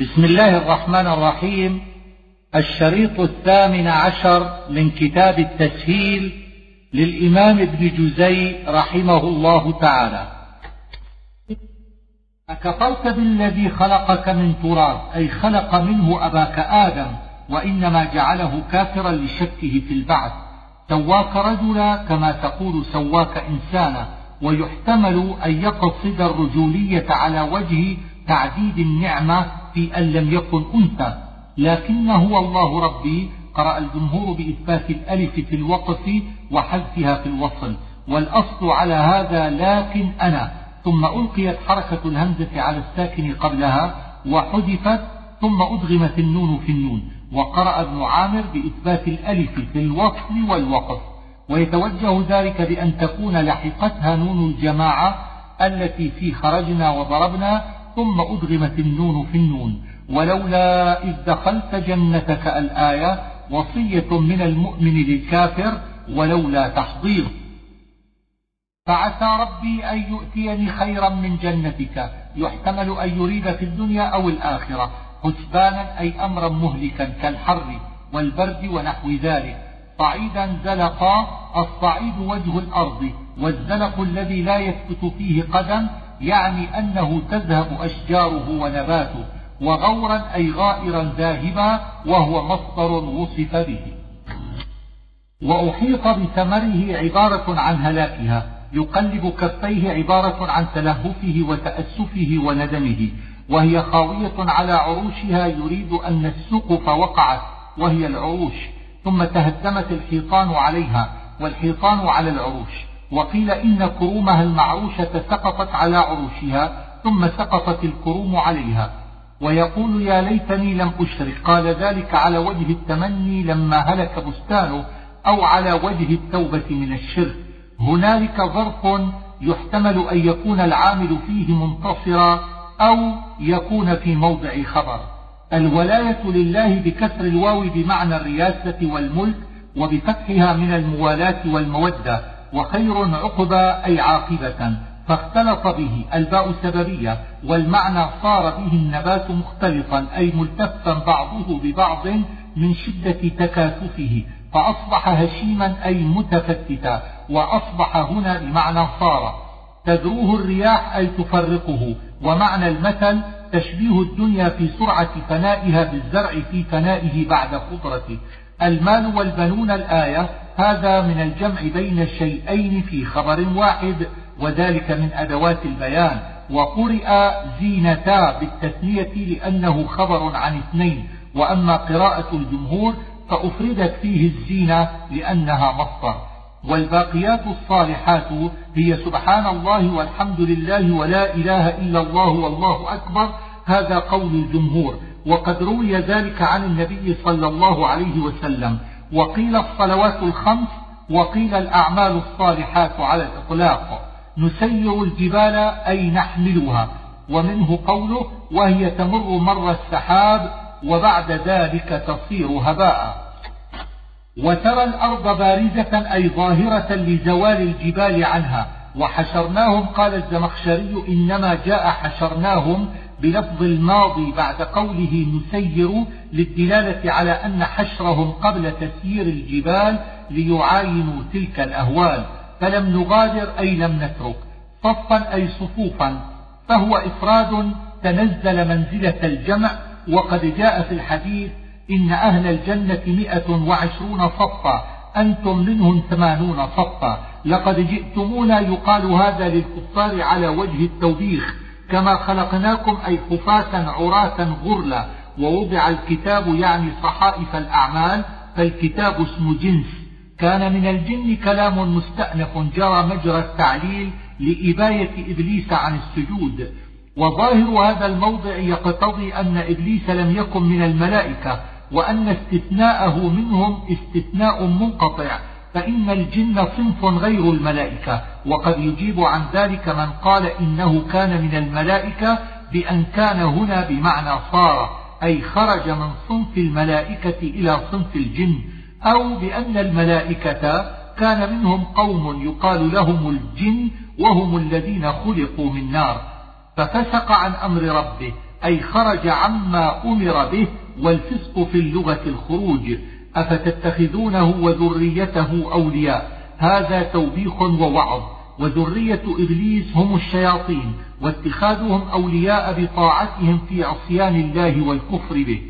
بسم الله الرحمن الرحيم. الشريط الثامن عشر من كتاب التسهيل للإمام ابن جزي رحمه الله تعالى. أكفرت بالذي خلقك من تراب أي خلق منه أباك آدم وإنما جعله كافرا لشكه في البعث. سواك رجلا كما تقول سواك إنسانا ويحتمل أن يقصد الرجولية على وجه تعديد النعمة في أن لم يكن أنثى لكن هو الله ربي قرأ الجمهور بإثبات الألف في الوقف وحذفها في الوصل. والأصل على هذا لكن أنا. ثم ألقيت حركة الهمزة على الساكن قبلها وحذفت ثم أدغمت النون في النون. وقرأ ابن عامر بإثبات الألف في الوصل والوقف. ويتوجه ذلك بأن تكون لحقتها نون الجماعة التي في خرجنا وضربنا ثم أدغمت النون في النون. ولولا إذ دخلت جنتك الآية وصية من المؤمن للكافر ولولا تحضير. فعسى ربي أن يؤتيني خيرا من جنتك. يحتمل أن يريد في الدنيا أو الآخرة. حسبانا أي أمرا مهلكا كالحر والبرد ونحو ذلك. صعيدا زلقا الصعيد وجه الأرض. والزلق الذي لا يثبت فيه قدم يعني أنه تذهب أشجاره ونباته وغورا أي غائرا ذاهبا وهو مصدر وصف به. وأحيط بثمره عبارة عن هلاكها يقلب كفيه عبارة عن تلهفه وتأسفه وندمه وهي خاوية على عروشها يريد أن السقف وقعت وهي العروش ثم تهدمت الحيطان عليها والحيطان على العروش. وقيل إن كرومها المعروشة سقطت على عروشها ثم سقطت الكروم عليها. ويقول يا ليتني لم أشرك. قال ذلك على وجه التمني لما هلك بستانه أو على وجه التوبة من الشرك. هنالك ظرف يحتمل أن يكون العامل فيه منتصرا أو يكون في موضع خبر. الولاية لله بكسر الواو بمعنى الرياسة والملك وبفتحها من الموالاة والمودة. وخير عقبى أي عاقبة. فاختلط به الباء سببية والمعنى صار به النبات مختلطا أي ملتفا بعضه ببعض من شدة تكاثفه. فأصبح هشيما أي متفتتا. وأصبح هنا بمعنى صار. تدروه الرياح أي تفرقه. ومعنى المثل تشبيه الدنيا في سرعة فنائها بالزرع في فنائه بعد خضرته المال والبنون الآية هذا من الجمع بين الشيئين في خبر واحد وذلك من أدوات البيان. وقرئ زينتا بالتثنية لأنه خبر عن اثنين. وأما قراءة الجمهور فأفردت فيه الزينة لأنها مصدر. والباقيات الصالحات هي سبحان الله والحمد لله ولا إله إلا الله والله أكبر هذا قول الجمهور. وقد روي ذلك عن النبي صلى الله عليه وسلم وقيل الصلوات الخمس وقيل الأعمال الصالحات على الإطلاق. نسير الجبال أي نحملها ومنه قوله وهي تمر مر السحاب وبعد ذلك تصير هباء. وترى الأرض بارزة أي ظاهرة لزوال الجبال عنها وحشرناهم قال الزمخشري إنما جاء حشرناهم بلفظ الماضي بعد قوله نسير للدلالة على أن حشرهم قبل تسيير الجبال ليعاينوا تلك الأهوال. فلم نغادر أي لم نترك. صفا أي صفوفا. فهو إفراد تنزل منزلة الجمع. وقد جاء في الحديث إن أهل الجنة مئة وعشرون صفا. أنتم منهم ثمانون صفا. لقد جئتمونا يقال هذا للكفار على وجه التوبيخ. كما خلقناكم أي خفاة عراة غرلا ووضع الكتاب يعني صحائف الأعمال فالكتاب اسم جنس. كان من الجن كلام مستأنف جرى مجرى التعليل لإباية إبليس عن السجود. وظاهر هذا الموضع يقتضي أن إبليس لم يكن من الملائكة وأن استثناءه منهم استثناء منقطع. فإن الجن صنف غير الملائكة وقد يجيب عن ذلك من قال إنه كان من الملائكة بأن كان هنا بمعنى صار أي خرج من صنف الملائكة إلى صنف الجن أو بأن الملائكة كان منهم قوم يقال لهم الجن وهم الذين خلقوا من نار. ففسق عن أمر ربه أي خرج عما أمر به والفسق في اللغة الخروج. أفتتخذونه وذريته أولياء؟ هذا توبيخ ووعظ. وذرية إبليس هم الشياطين واتخاذهم أولياء بطاعتهم في عصيان الله والكفر به.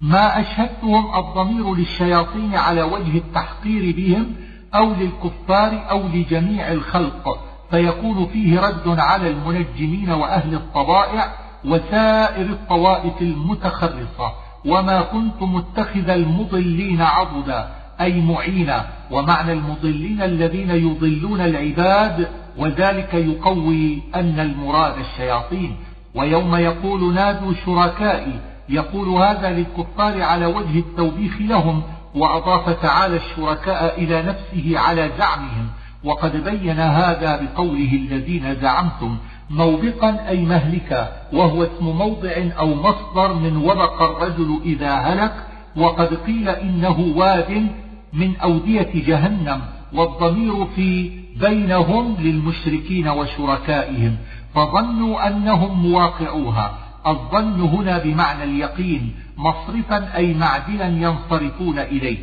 ما أشهدتهم الضمير للشياطين على وجه التحقير بهم أو للكفار أو لجميع الخلق. فيكون فيه رد على المنجمين وأهل الطبائع وسائر الطوائف المتخرصة. وما كنت متخذ المضلين عضدا أي معينا ومعنى المضلين الذين يضلون العباد وذلك يقوي أن المراد الشياطين. ويوم يقول نادوا شركائي يقول هذا للكفار على وجه التوبيخ لهم وأضاف تعالى الشركاء إلى نفسه على زعمهم. وقد بين هذا بقوله الذين زعمتم موبقا أي مهلكا وهو اسم موضع أو مصدر من وبق الرجل إذا هلك وقد قيل إنه واد من أودية جهنم والضمير في بينهم للمشركين وشركائهم فظنوا أنهم مواقعوها. الظن هنا بمعنى اليقين مصرفا أي معدلا ينصرفون إليه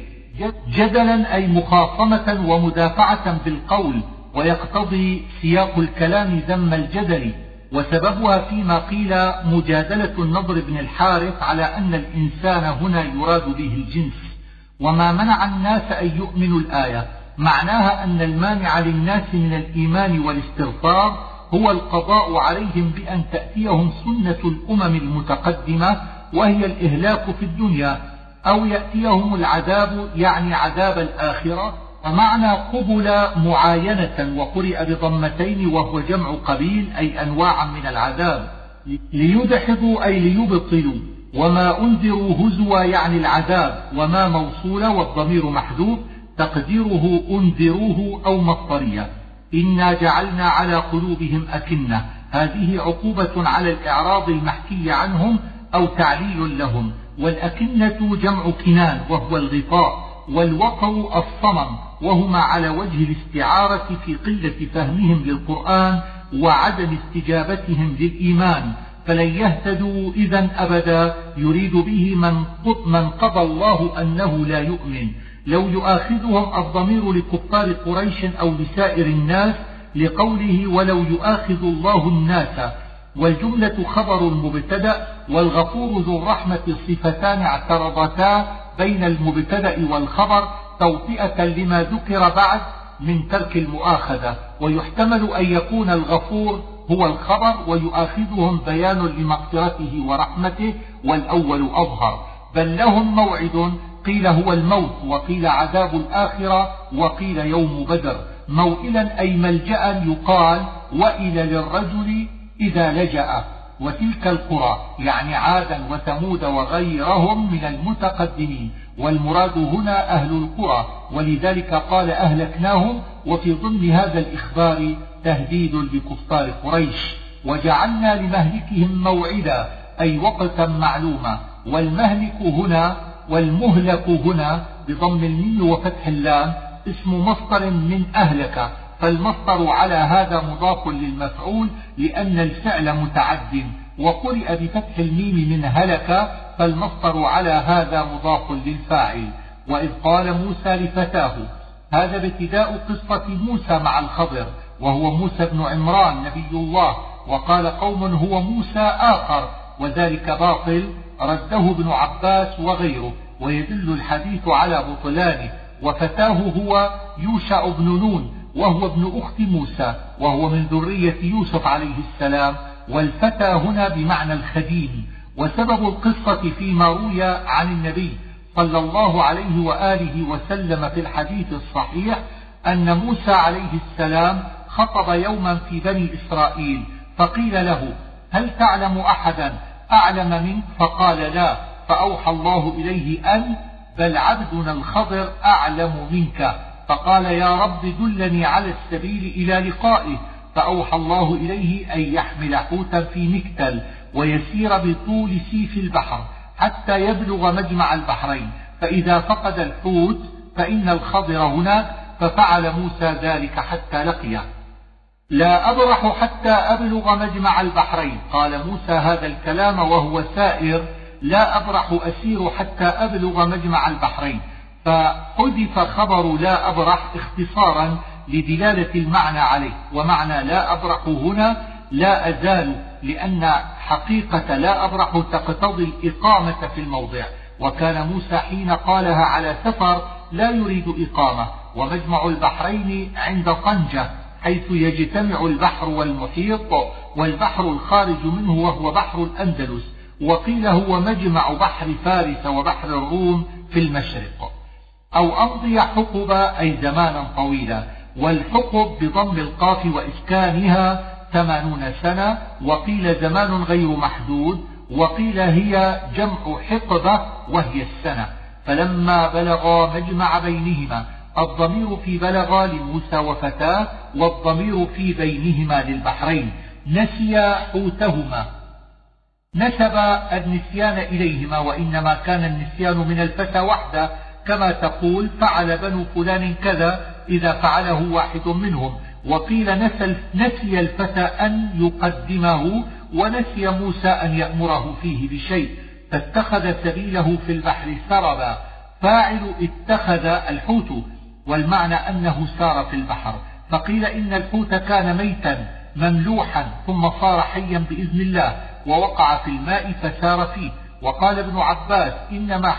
جدلا أي مخاصمة ومدافعة بالقول ويقتضي سياق الكلام ذم الجدل وسببها فيما قيل مجادلة النضر بن الحارث على أن الإنسان هنا يراد به الجنس. وما منع الناس أن يؤمنوا الآية معناها أن المانع للناس من الإيمان والاستغفار هو القضاء عليهم بأن تأتيهم سنة الأمم المتقدمة وهي الإهلاك في الدنيا أو يأتيهم العذاب يعني عذاب الآخرة ومعنى قبل معاينة وقرئ بضمتين وهو جمع قبيل أي أنواعا من العذاب ليدحضوا أي ليبطلوا. وما أنذروا هزوا يعني العذاب وما موصول والضمير محذوف تقديره أنذروه أو مصدرية إنا جعلنا على قلوبهم أكنة. هذه عقوبة على الإعراض المحكي عنهم أو تعليل لهم. والأكنة جمع كنان وهو الغطاء والوقر الصمم. وهما على وجه الاستعارة في قلة فهمهم للقرآن وعدم استجابتهم للإيمان فلن يهتدوا إذا أبدا. يريد به من, من قضى الله أنه لا يؤمن. لو يؤاخذهم الضمير لكفار قريش أو لسائر الناس لقوله ولو يؤاخذ الله الناس. والجملة خبر المبتدأ والغفور ذو الرحمة صفتان اعترضتا بين المبتدأ والخبر توطئة لما ذكر بعد من ترك المؤاخذة ويحتمل أن يكون الغفور هو الخبر ويؤاخذهم بيان لمغفرته ورحمته والأول أظهر. بل لهم موعد قيل هو الموت وقيل عذاب الآخرة وقيل يوم بدر. موئلا أي ملجأ يقال وإلى للرجل إذا لجأ. وتلك القرى يعني عادا وثمود وغيرهم من المتقدمين. والمراد هنا أهل القرى ولذلك قال أهلكناهم وفي ضمن هذا الإخبار تهديد لكفار قريش وجعلنا لمهلكهم موعدا أي وقتا معلوما والمهلك هنا والمهلك هنا بضم الميم وفتح اللام اسم مصدر من أهلك فالمصدر على هذا مضاف للمفعول لأن الفعل متعد. وقرئ بفتح الميم من هلك فالمصدر على هذا مضاف للفاعل. وإذ قال موسى لفتاه هذا ابتداء قصة موسى مع الخضر وهو موسى بن عمران نبي الله. وقال قوم هو موسى آخر. وذلك باطل رده ابن عباس وغيره. ويدل الحديث على بطلانه. وفتاه هو يوشع بن نون وهو ابن أخت موسى وهو من ذرية يوسف عليه السلام. والفتى هنا بمعنى الخديم وسبب القصة فيما روي عن النبي صلى الله عليه وآله وسلم في الحديث الصحيح أن موسى عليه السلام خطب يوما في بني إسرائيل فقيل له هل تعلم أحدا أعلم منك؟ فقال لا فأوحى الله إليه أن بل عبدنا الخضر أعلم منك. فقال يا رب دلني على السبيل إلى لقائه فأوحى الله إليه أن يحمل حوتا في مكتل ويسير بطول سيف البحر حتى يبلغ مجمع البحرين. فإذا فقد الحوت فإن الخضر هناك ففعل موسى ذلك حتى لقيه. لا أبرح حتى أبلغ مجمع البحرين. قال موسى هذا الكلام وهو سائر. لا أبرح أسير حتى أبلغ مجمع البحرين. فحذف خبر لا أبرح اختصارا لدلالة المعنى عليه ومعنى لا أبرح هنا لا أزال لأن حقيقة لا أبرح تقتضي الإقامة في الموضع. وكان موسى حين قالها على سفر لا يريد إقامة ومجمع البحرين عند طنجة حيث يجتمع البحر والمحيط والبحر الخارج منه وهو بحر الأندلس. وقيل هو مجمع بحر فارس وبحر الروم في المشرق. أو أمضي حقبا أي زمانا طويلا. والحقب بضم القاف وإسكانها ثمانون سنة وقيل زمان غير محدود وقيل هي جمع حقبة وهي السنة. فلما بلغا مجمع بينهما الضمير في بلغ لموسى وفتاه والضمير في بينهما للبحرين نسيا حوتهما. نسب النسيان إليهما وإنما كان النسيان من الفتى وحده كما تقول فعل بنو فلان كذا إذا فعله واحد منهم. وقيل نسي الفتى أن يقدمه ونسي موسى أن يأمره فيه بشيء. فاتخذ سبيله في البحر سربا. فاعل اتخذ الحوت والمعنى أنه سار في البحر. فقيل إن الحوت كان ميتا مملوحا ثم صار حيا بإذن الله ووقع في الماء فسار فيه. وقال ابن عباس إنما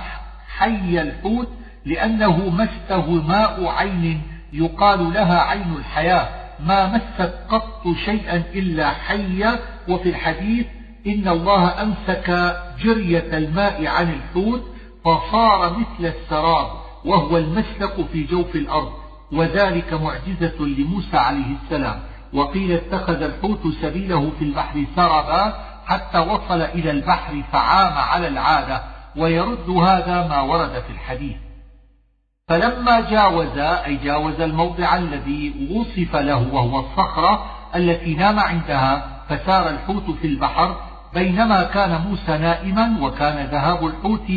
حي الحوت لأنه مسه ماء عين يقال لها عين الحياة ما مست قط شيئا إلا حية وفي الحديث إن الله أمسك جرية الماء عن الحوت فصار مثل السراب وهو المسلك في جوف الأرض. وذلك معجزة لموسى عليه السلام. وقيل اتخذ الحوت سبيله في البحر سربا حتى وصل إلى البحر فعام على العادة. ويرد هذا ما ورد في الحديث. فلما جاوز أي جاوز الموضع الذي وصف له وهو الصخرة التي نام عندها فسار الحوت في البحر بينما كان موسى نائما وكان ذهاب الحوت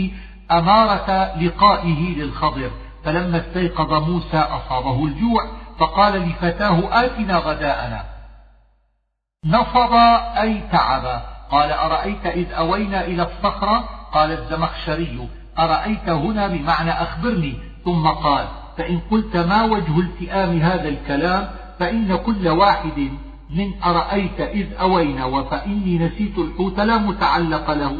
أمارة لقائه للخضر. فلما استيقظ موسى أصابه الجوع فقال لفتاه آتنا غداءنا. نصب أي تعب. قال أرأيت إذ أوينا إلى الصخرة؟ قال الزمخشري أرأيت هنا بمعنى أخبرني. ثم قال فإن قلت ما وجه التئام هذا الكلام فإن كل واحد من أرأيت إذ أوينا وفإني نسيت الحوت لا متعلق له.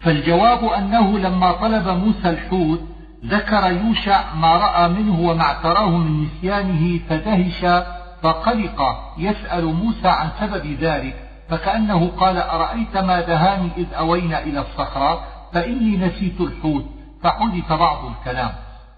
فالجواب أنه لما طلب موسى الحوت ذكر يوشع ما رأى منه وما اعتراه من نسيانه فدهش فقلق يسأل موسى عن سبب ذلك. فكأنه قال أرأيت ما دهاني إذ أوينا إلى الصخرة فإني نسيت الحوت. فحدث بعض الكلام.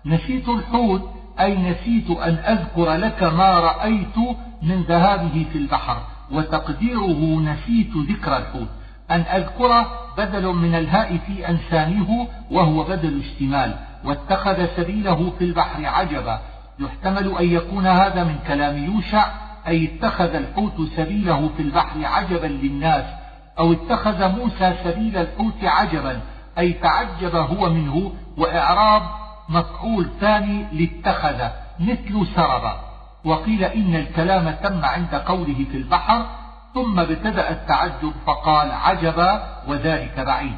نسيت الحوت أي نسيت أن أذكر لك ما رأيت من ذهابه في البحر وتقديره نسيت ذكر الحوت. أن أذكره بدل من الهاء في أنسانه وهو بدل اشتمال. واتخذ سبيله في البحر عجبا. يحتمل أن يكون هذا من كلام يوشع أي اتخذ الحوت سبيله في البحر عجبا للناس أو اتخذ موسى سبيل الحوت عجبا أي تعجب هو منه وإعراب مفعول ثاني لاتخذ مثل سرب. وقيل إن الكلام تم عند قوله في البحر ثم ابتدأ التعجب فقال عجبا وذلك بعيد.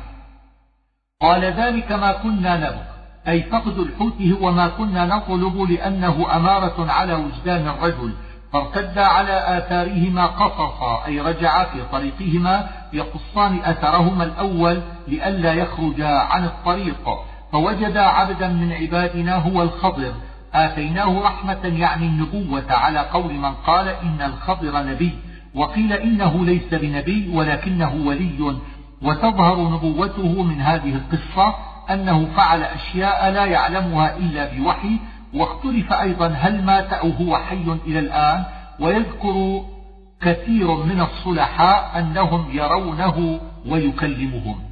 قال ذلك ما كنا نبغ أي فقد الحوت هو ما كنا نطلب لأنه أمارة على وجدان الرجل فارتدا على آثارهما قصصا أي رجعا في طريقهما يقصان أثرهما الأول لئلا يخرجا عن الطريق. فوجدا عبدا من عبادنا هو الخضر. آتيناه رحمة يعني النبوة على قول من قال إن الخضر نبي وقيل إنه ليس بنبي ولكنه ولي. وتظهر نبوته من هذه القصة أنه فعل أشياء لا يعلمها إلا بوحي واختلف أيضا هل مات أو هو حي إلى الآن. ويذكر كثير من الصلحاء أنهم يرونه ويكلمهم.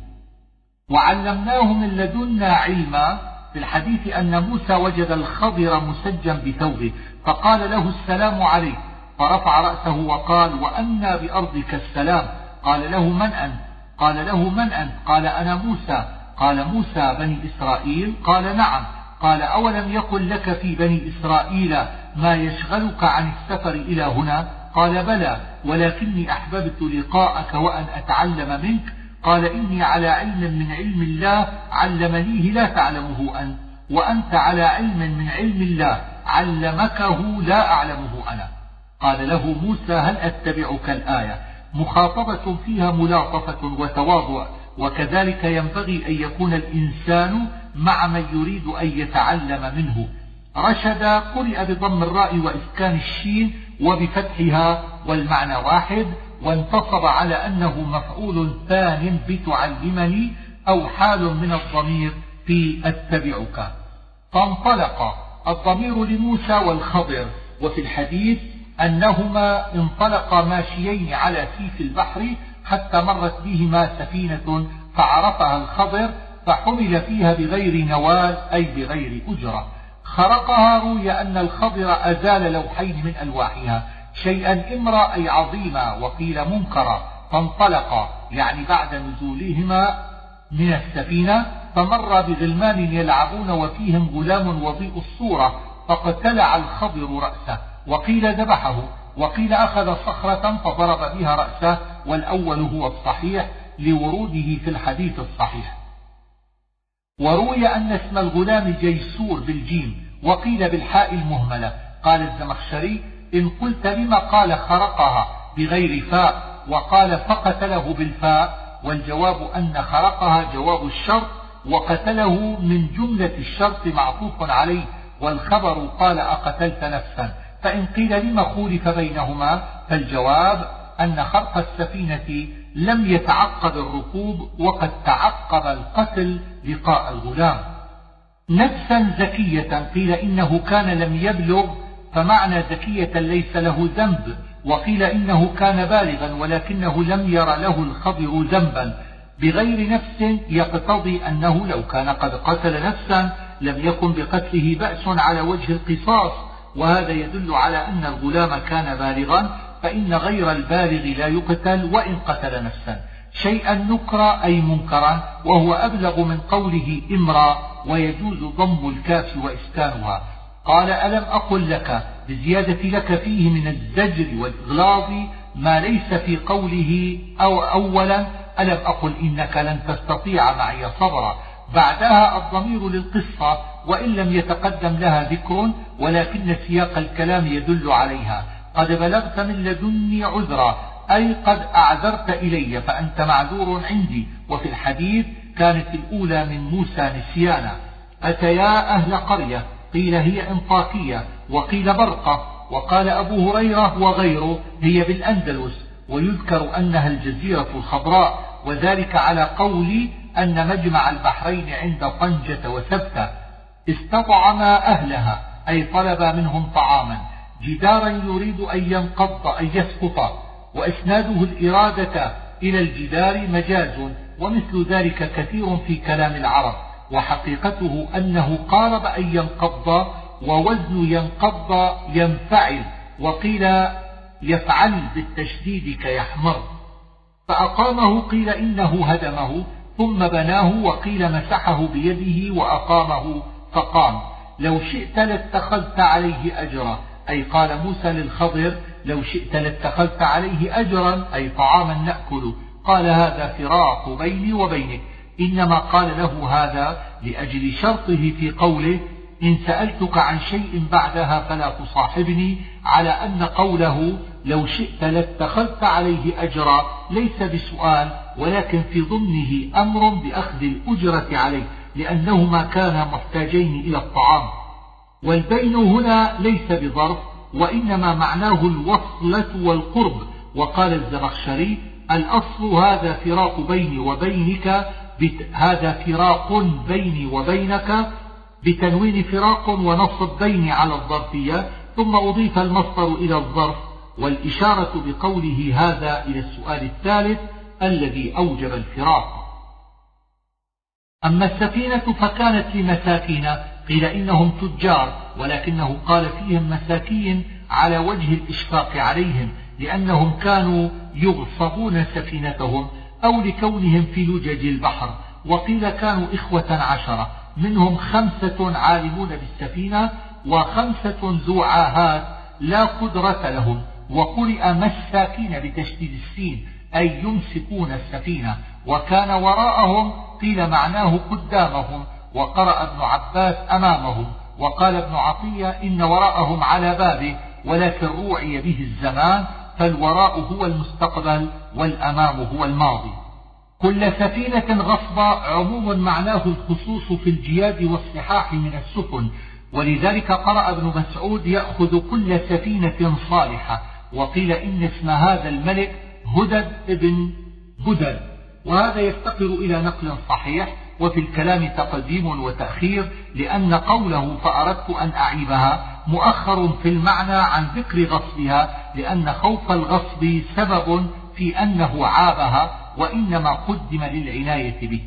وعلمناه من لدنا علما في الحديث أن موسى وجد الخضر مسجا بثوبه فقال له السلام عليك. فرفع رأسه وقال وأنا بأرضك السلام. قال له من أنت؟ قال له من أنت؟ قال أنا موسى. قال موسى بني إسرائيل؟ قال نعم. قال أولم يقل لك في بني إسرائيل ما يشغلك عن السفر إلى هنا؟ قال بلى ولكني أحببت لقاءك وأن أتعلم منك قال إني على علم من علم الله علمنيه لا تعلمه أنت وأنت على علم من علم الله علمكه لا أعلمه أنا. قال له موسى هل أتبعك الآية؟ مخاطبة فيها ملاطفة وتواضع وكذلك ينبغي أن يكون الإنسان مع من يريد أن يتعلم منه. رشد قرئ بضم الراء وإسكان الشين وبفتحها والمعنى واحد وانتصب على أنه مفعول ثان بتعلمني أو حال من الضمير في أتبعك. فانطلق الضمير لموسى والخضر وفي الحديث أنهما انطلقا ماشيين على سيف البحر حتى مرت بهما سفينة فعرفها الخضر فحمل فيها بغير نوال أي بغير أجرة. خرقها روي أن الخضر أزال لوحين من ألواحها. شيئا إمرا أي عظيما وقيل منكرا فانطلقا يعني بعد نزولهما من السفينة فمر بغلمان يلعبون وفيهم غلام وضيء الصورة فقتلع الخضر رأسه وقيل ذبحه وقيل أخذ صخرة فضرب بها رأسه والأول هو الصحيح لوروده في الحديث الصحيح. وروي أن اسم الغلام جيسور بالجيم وقيل بالحاء المهملة قال الزمخشري إن قلت لما قال خرقها بغير فاء وقال فقتله بالفاء والجواب أن خرقها جواب الشرط وقتله من جملة الشرط معطوف عليه والخبر قال أقتلت نفسا فإن قيل لما خولف بينهما فالجواب أن خرق السفينة لم يتعقب الركوب وقد تعقب القتل لقاء الغلام. نفسا زكية قيل إنه كان لم يبلغ فمعنى زكية ليس له ذنب وقيل إنه كان بالغا ولكنه لم ير له الخضر ذنبا. بغير نفس يقتضي أنه لو كان قد قتل نفسا لم يكن بقتله بأس على وجه القصاص. وهذا يدل على أن الغلام كان بالغا فإن غير البالغ لا يقتل وإن قتل نفسا. شيئا نكرا أي منكرا وهو أبلغ من قوله إمرا ويجوز ضم الكاف وإسكانها. قال ألم أقل لك بزيادة لك فيه من الزجر والإغلاظ ما ليس في قوله أو أولا؟ ألم أقل إنك لن تستطيع معي صبرا. بعدها الضمير للقصة وإن لم يتقدم لها ذكر ولكن سياق الكلام يدل عليها. قد بلغت من لدني عذرا أي قد أعذرت إلي فأنت معذور عندي. وفي الحديث كانت الأولى من موسى نسيانا. أتيا أهل قرية؟ قيل هي إنطاكية وقيل برقة وقال أبو هريرة وغيره هي بالأندلس ويذكر أنها الجزيرة الخضراء وذلك على قول أن مجمع البحرين عند طنجة وسبتة استطعم أهلها أي طلب منهم طعاما جدارا يريد أن ينقض أن يسقط وإسناده الإرادة إلى الجدار مجاز ومثل ذلك كثير في كلام العرب. وحقيقته أنه قارب أن ينقض ووزن ينقض ينفعل وقيل يفعل بالتشديد كيحمر. فأقامه قيل إنه هدمه ثم بناه وقيل مسحه بيده وأقامه فقام. لو شئت لاتخذت عليه أجرا أي قال موسى للخضر لو شئت لاتخذت عليه أجرا أي طعاما نأكل. قال هذا فراق بيني وبينك. إنما قال له هذا لأجل شرطه في قوله إن سألتك عن شيء بعدها فلا تصاحبني على أن قوله لو شئت لاتخذت عليه أجرا ليس بسؤال ولكن في ضمنه أمر بأخذ الأجرة عليه لأنهما كانا محتاجين إلى الطعام. والبين هنا ليس بظرف وإنما معناه الوصلة والقرب. وقال الزمخشري الأصل هذا فراق بيني وبينك هذا فراق بيني وبينك بتنوين فراق ونصب بيني على الظرفية ثم أضيف المصدر إلى الظرف والإشارة بقوله هذا إلى السؤال الثالث الذي أوجب الفراق. أما السفينة فكانت لمساكين قيل إنهم تجار ولكنه قال فيهم مساكين على وجه الإشفاق عليهم لأنهم كانوا يغصبون سفينتهم. أو لكونهم في لجج البحر. وقيل كانوا إخوة عشرة. منهم خمسة عالمون بالسفينة وخمسة ذو عاهات لا قدرة لهم. وقرئ مساكين بتشديد السين أي يمسكون السفينة. وكان وراءهم قيل معناه قدامهم. وقرأ ابن عباس أمامهم. وقال ابن عطية إن وراءهم على بابه ولكن روعي به الزمان فالوراء هو المستقبل والأمام هو الماضي. كل سفينة غصب عموم معناه الخصوص في الجياد والصحاح من السفن. ولذلك قرأ ابن مسعود يأخذ كل سفينة صالحة. وقيل إن اسم هذا الملك هدد ابن هدد. وهذا يفتقر إلى نقل صحيح. وفي الكلام تقديم وتأخير لأن قوله فأردت أن أعيبها مؤخر في المعنى عن ذكر غصبها لأن خوف الغصب سبب في أنه عابها وإنما قدم للعناية به.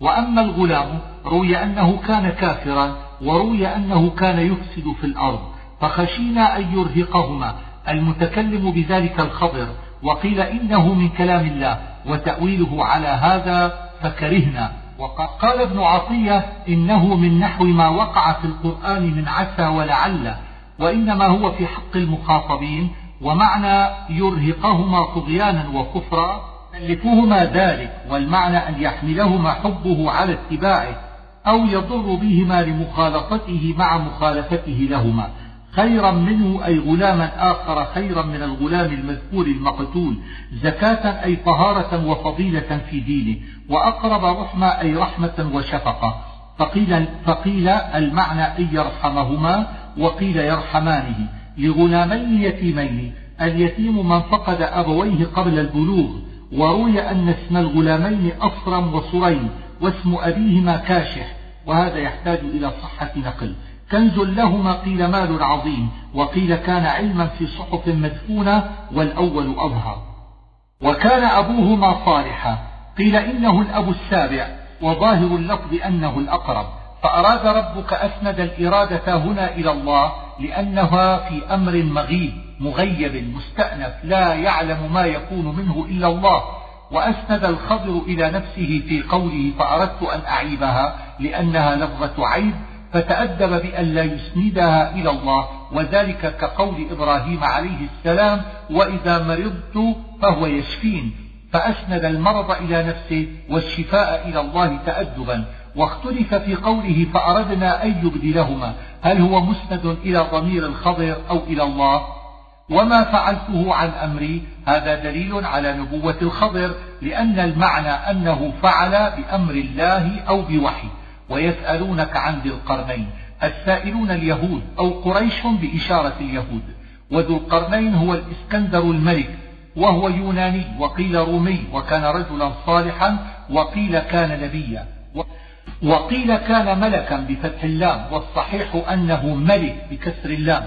وأما الغلام روي أنه كان كافرا وروي أنه كان يفسد في الأرض. فخشينا أن يرهقهما. المتكلم بذلك الخبر وقيل إنه من كلام الله وتأويله على هذا فكرهنا. وقال ابن عطية إنه من نحو ما وقع في القرآن من عسى ولعل وإنما هو في حق المخاطبين ومعنى يرهقهما طغيانا وكفرا يكلفهما ذلك والمعنى أن يحملهما حبه على اتباعه أو يضر بهما لمخالطته مع مخالفته لهما. خيرا منه أي غلاما آخر خيرا من الغلام المذكور المقتول زكاة أي طهارة وفضيلة في دينه وأقرب رحمة أي رحمة وشفقة. فقيل, فقيل المعنى أن يرحمهما وقيل يرحمانه. لغلامين يتيمين اليتيم من فقد أبويه قبل البلوغ وروي أن اسم الغلامين أصرم وصريم واسم أبيهما كاشح وهذا يحتاج إلى صحة نقل. كنز لهما قيل مال عظيم وقيل كان علما في صحف مدفونة والأول أظهر. وكان أبوهما صالحا قيل إنه الأب السابع وظاهر اللفظ أنه الأقرب. فأراد ربك أسند الإرادة هنا إلى الله لأنها في أمر مغيب مغيب مستأنف لا يعلم ما يكون منه إلا الله. وأسند الخضر إلى نفسه في قوله فأردت أن أعيبها لأنها لفظة عيب فتأدب بأن لا يسندها إلى الله وذلك كقول إبراهيم عليه السلام وإذا مرضت فهو يشفين فأسند المرض إلى نفسه والشفاء إلى الله تأدبا. واختلف في قوله فأردنا أن يبدلهما هل هو مسند إلى ضمير الخضر أو إلى الله؟ وما فعلته عن أمري هذا دليل على نبوة الخضر لأن المعنى أنه فعل بأمر الله أو بوحي. ويسألونك عن ذي القرنين السائلون اليهود أو قريش بإشارة اليهود. وذو القرنين هو الإسكندر الملك وهو يوناني وقيل رومي وكان رجلا صالحا وقيل كان نبيا. وقيل كان ملكا بفتح اللام والصحيح أنه ملك بكسر اللام.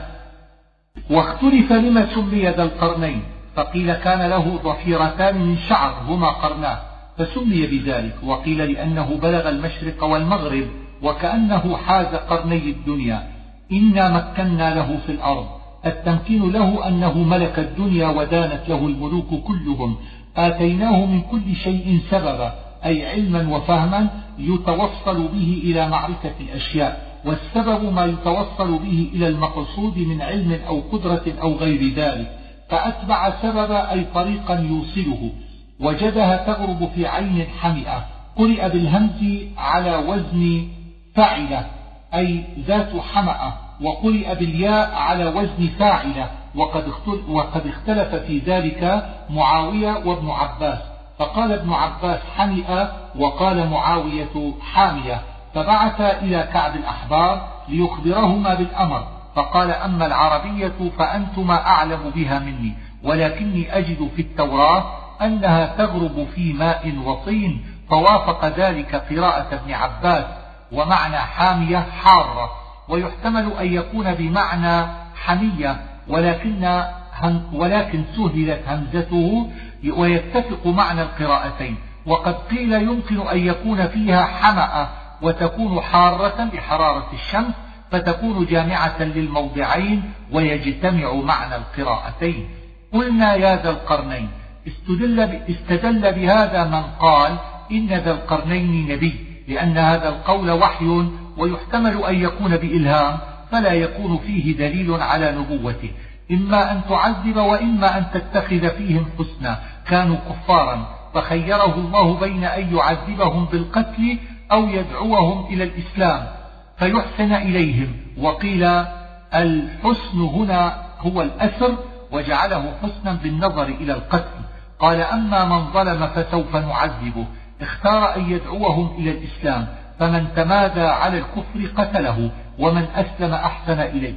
واختلف لما سمي ذا القرنين فقيل كان له ضفيرتان من شعر هما قرناه فسمي بذلك وقيل لأنه بلغ المشرق والمغرب وكأنه حاز قرني الدنيا. إنا مكنا له في الأرض. التمكين له أنه ملك الدنيا ودانت له الملوك كلهم. آتيناه من كل شيء سببا أي علما وفهما يتوصل به إلى معرفة الأشياء والسبب ما يتوصل به إلى المقصود من علم أو قدرة أو غير ذلك. فأتبع سببا أي طريقا يوصله. وجدها تغرب في عين حمئة قرئ بالهمز على وزن فعلة أي ذات حمأة وقرئ بالياء على وزن فاعلة وقد, وقد اختلف في ذلك معاوية وابن عباس. فقال ابن عباس حمئة وقال معاوية حامية. فبعث إلى كعب الأحبار ليخبرهما بالأمر. فقال أما العربية فأنتما أعلم بها مني ولكني أجد في التوراة أنها تغرب في ماء وطين فوافق ذلك قراءة ابن عباس ومعنى حامية حارة ويحتمل أن يكون بمعنى حمية ولكن ولكن سهلت همزته ويتفق معنى القراءتين. وقد قيل يمكن أن يكون فيها حمأة وتكون حارة بحرارة الشمس فتكون جامعة للموضعين ويجتمع معنى القراءتين. قلنا يا ذا القرنين استدل, استدل بهذا من قال إن ذا القرنين نبي لأن هذا القول وحي ويحتمل أن يكون بإلهام فلا يكون فيه دليل على نبوته. إما أن تعذب وإما أن تتخذ فيهم حسنا. كانوا كفارا فخيره الله بين أن يعذبهم بالقتل أو يدعوهم إلى الإسلام فيحسن إليهم. وقيل الحسن هنا هو الأسر وجعله حسنا بالنظر إلى القتل. قال أما من ظلم فسوف نعذبه. اختار أن يدعوهم إلى الإسلام. فمن تمادى على الكفر قتله. ومن أسلم أحسن إليه.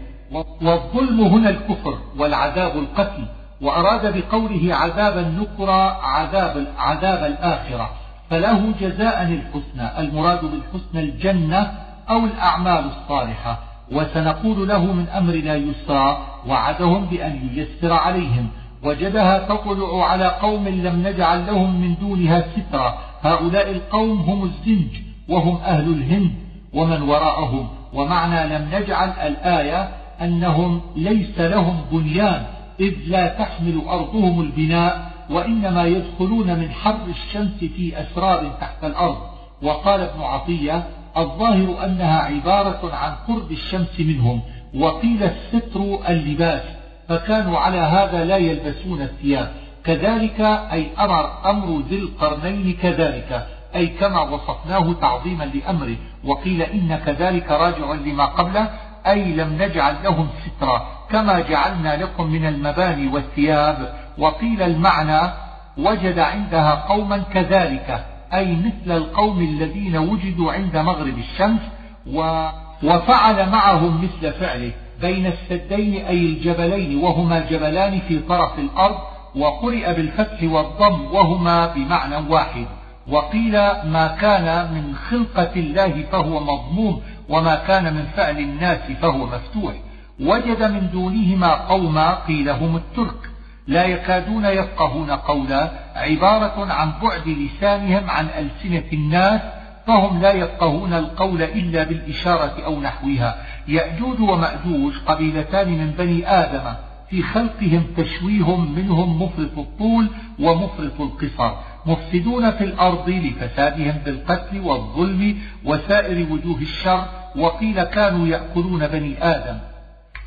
والظلم هنا الكفر والعذاب القتل. وأراد بقوله عذاب النكرة عذاب, عذاب الآخرة. فله جزاء الحسنى. المراد بالحسنى الجنة أو الأعمال الصالحة. وسنقول له من أمرنا يسرا وعدهم بأن ييسر عليهم. وجدها تطلع على قوم لم نجعل لهم من دونها سترا هؤلاء القوم هم الزنج وهم أهل الهند ومن وراءهم. ومعنى لم نجعل الآية أنهم ليس لهم بنيان إذ لا تحمل أرضهم البناء وإنما يدخلون من حر الشمس في أسرار تحت الأرض. وقال ابن عطية الظاهر أنها عبارة عن قرب الشمس منهم وقيل الستر اللباس. فكانوا على هذا لا يلبسون الثياب. كذلك أي أمر أمر ذي القرنين كذلك. أي كما وصفناه تعظيما لأمره وقيل إن كذلك راجع لما قبله. أي لم نجعل لهم سترا كما جعلنا لكم من المباني والثياب. وقيل المعنى وجد عندها قوما كذلك. أي مثل القوم الذين وجدوا عند مغرب الشمس و وفعل معهم مثل فعله. بين السدين أي الجبلين وهما جبلان في طرف الأرض وقرئ بالفتح والضم وهما بمعنى واحد. وقيل ما كان من خلقة الله فهو مضموم وما كان من فعل الناس فهو مفتوح. وجد من دونهما قوما قيل هم الترك. لا يكادون يفقهون قولا عبارة عن بعد لسانهم عن ألسنة الناس فهم لا يفقهون القول إلا بالإشارة أو نحوها. يأجوج ومأجوج قبيلتان من بني آدم. في خلقهم تشويه منهم مفرط الطول ومفرط القصر. مفسدون في الأرض لفسادهم بالقتل والظلم وسائر وجوه الشر. وقيل كانوا يأكلون بني آدم.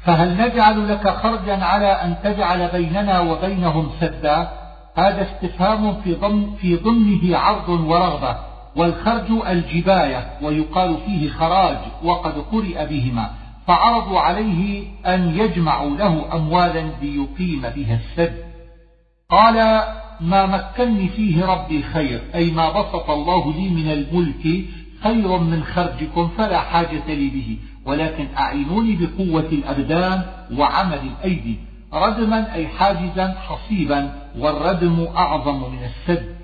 فهل نجعل لك خرجا على أن تجعل بيننا وبينهم سدا؟ هذا استفهام في ضمن في ضمنه عرض ورغبة. والخرج الجباية ويقال فيه خراج وقد قرئ بهما فعرضوا عليه أن يجمعوا له أموالا ليقيم بها السد قال ما مكني فيه ربي خير أي ما بسط الله لي من الملك خير من خرجكم فلا حاجة لي به ولكن أعينوني بقوة الأبدان وعمل الأيدي ردما أي حاجزا حصيبا والردم أعظم من السد.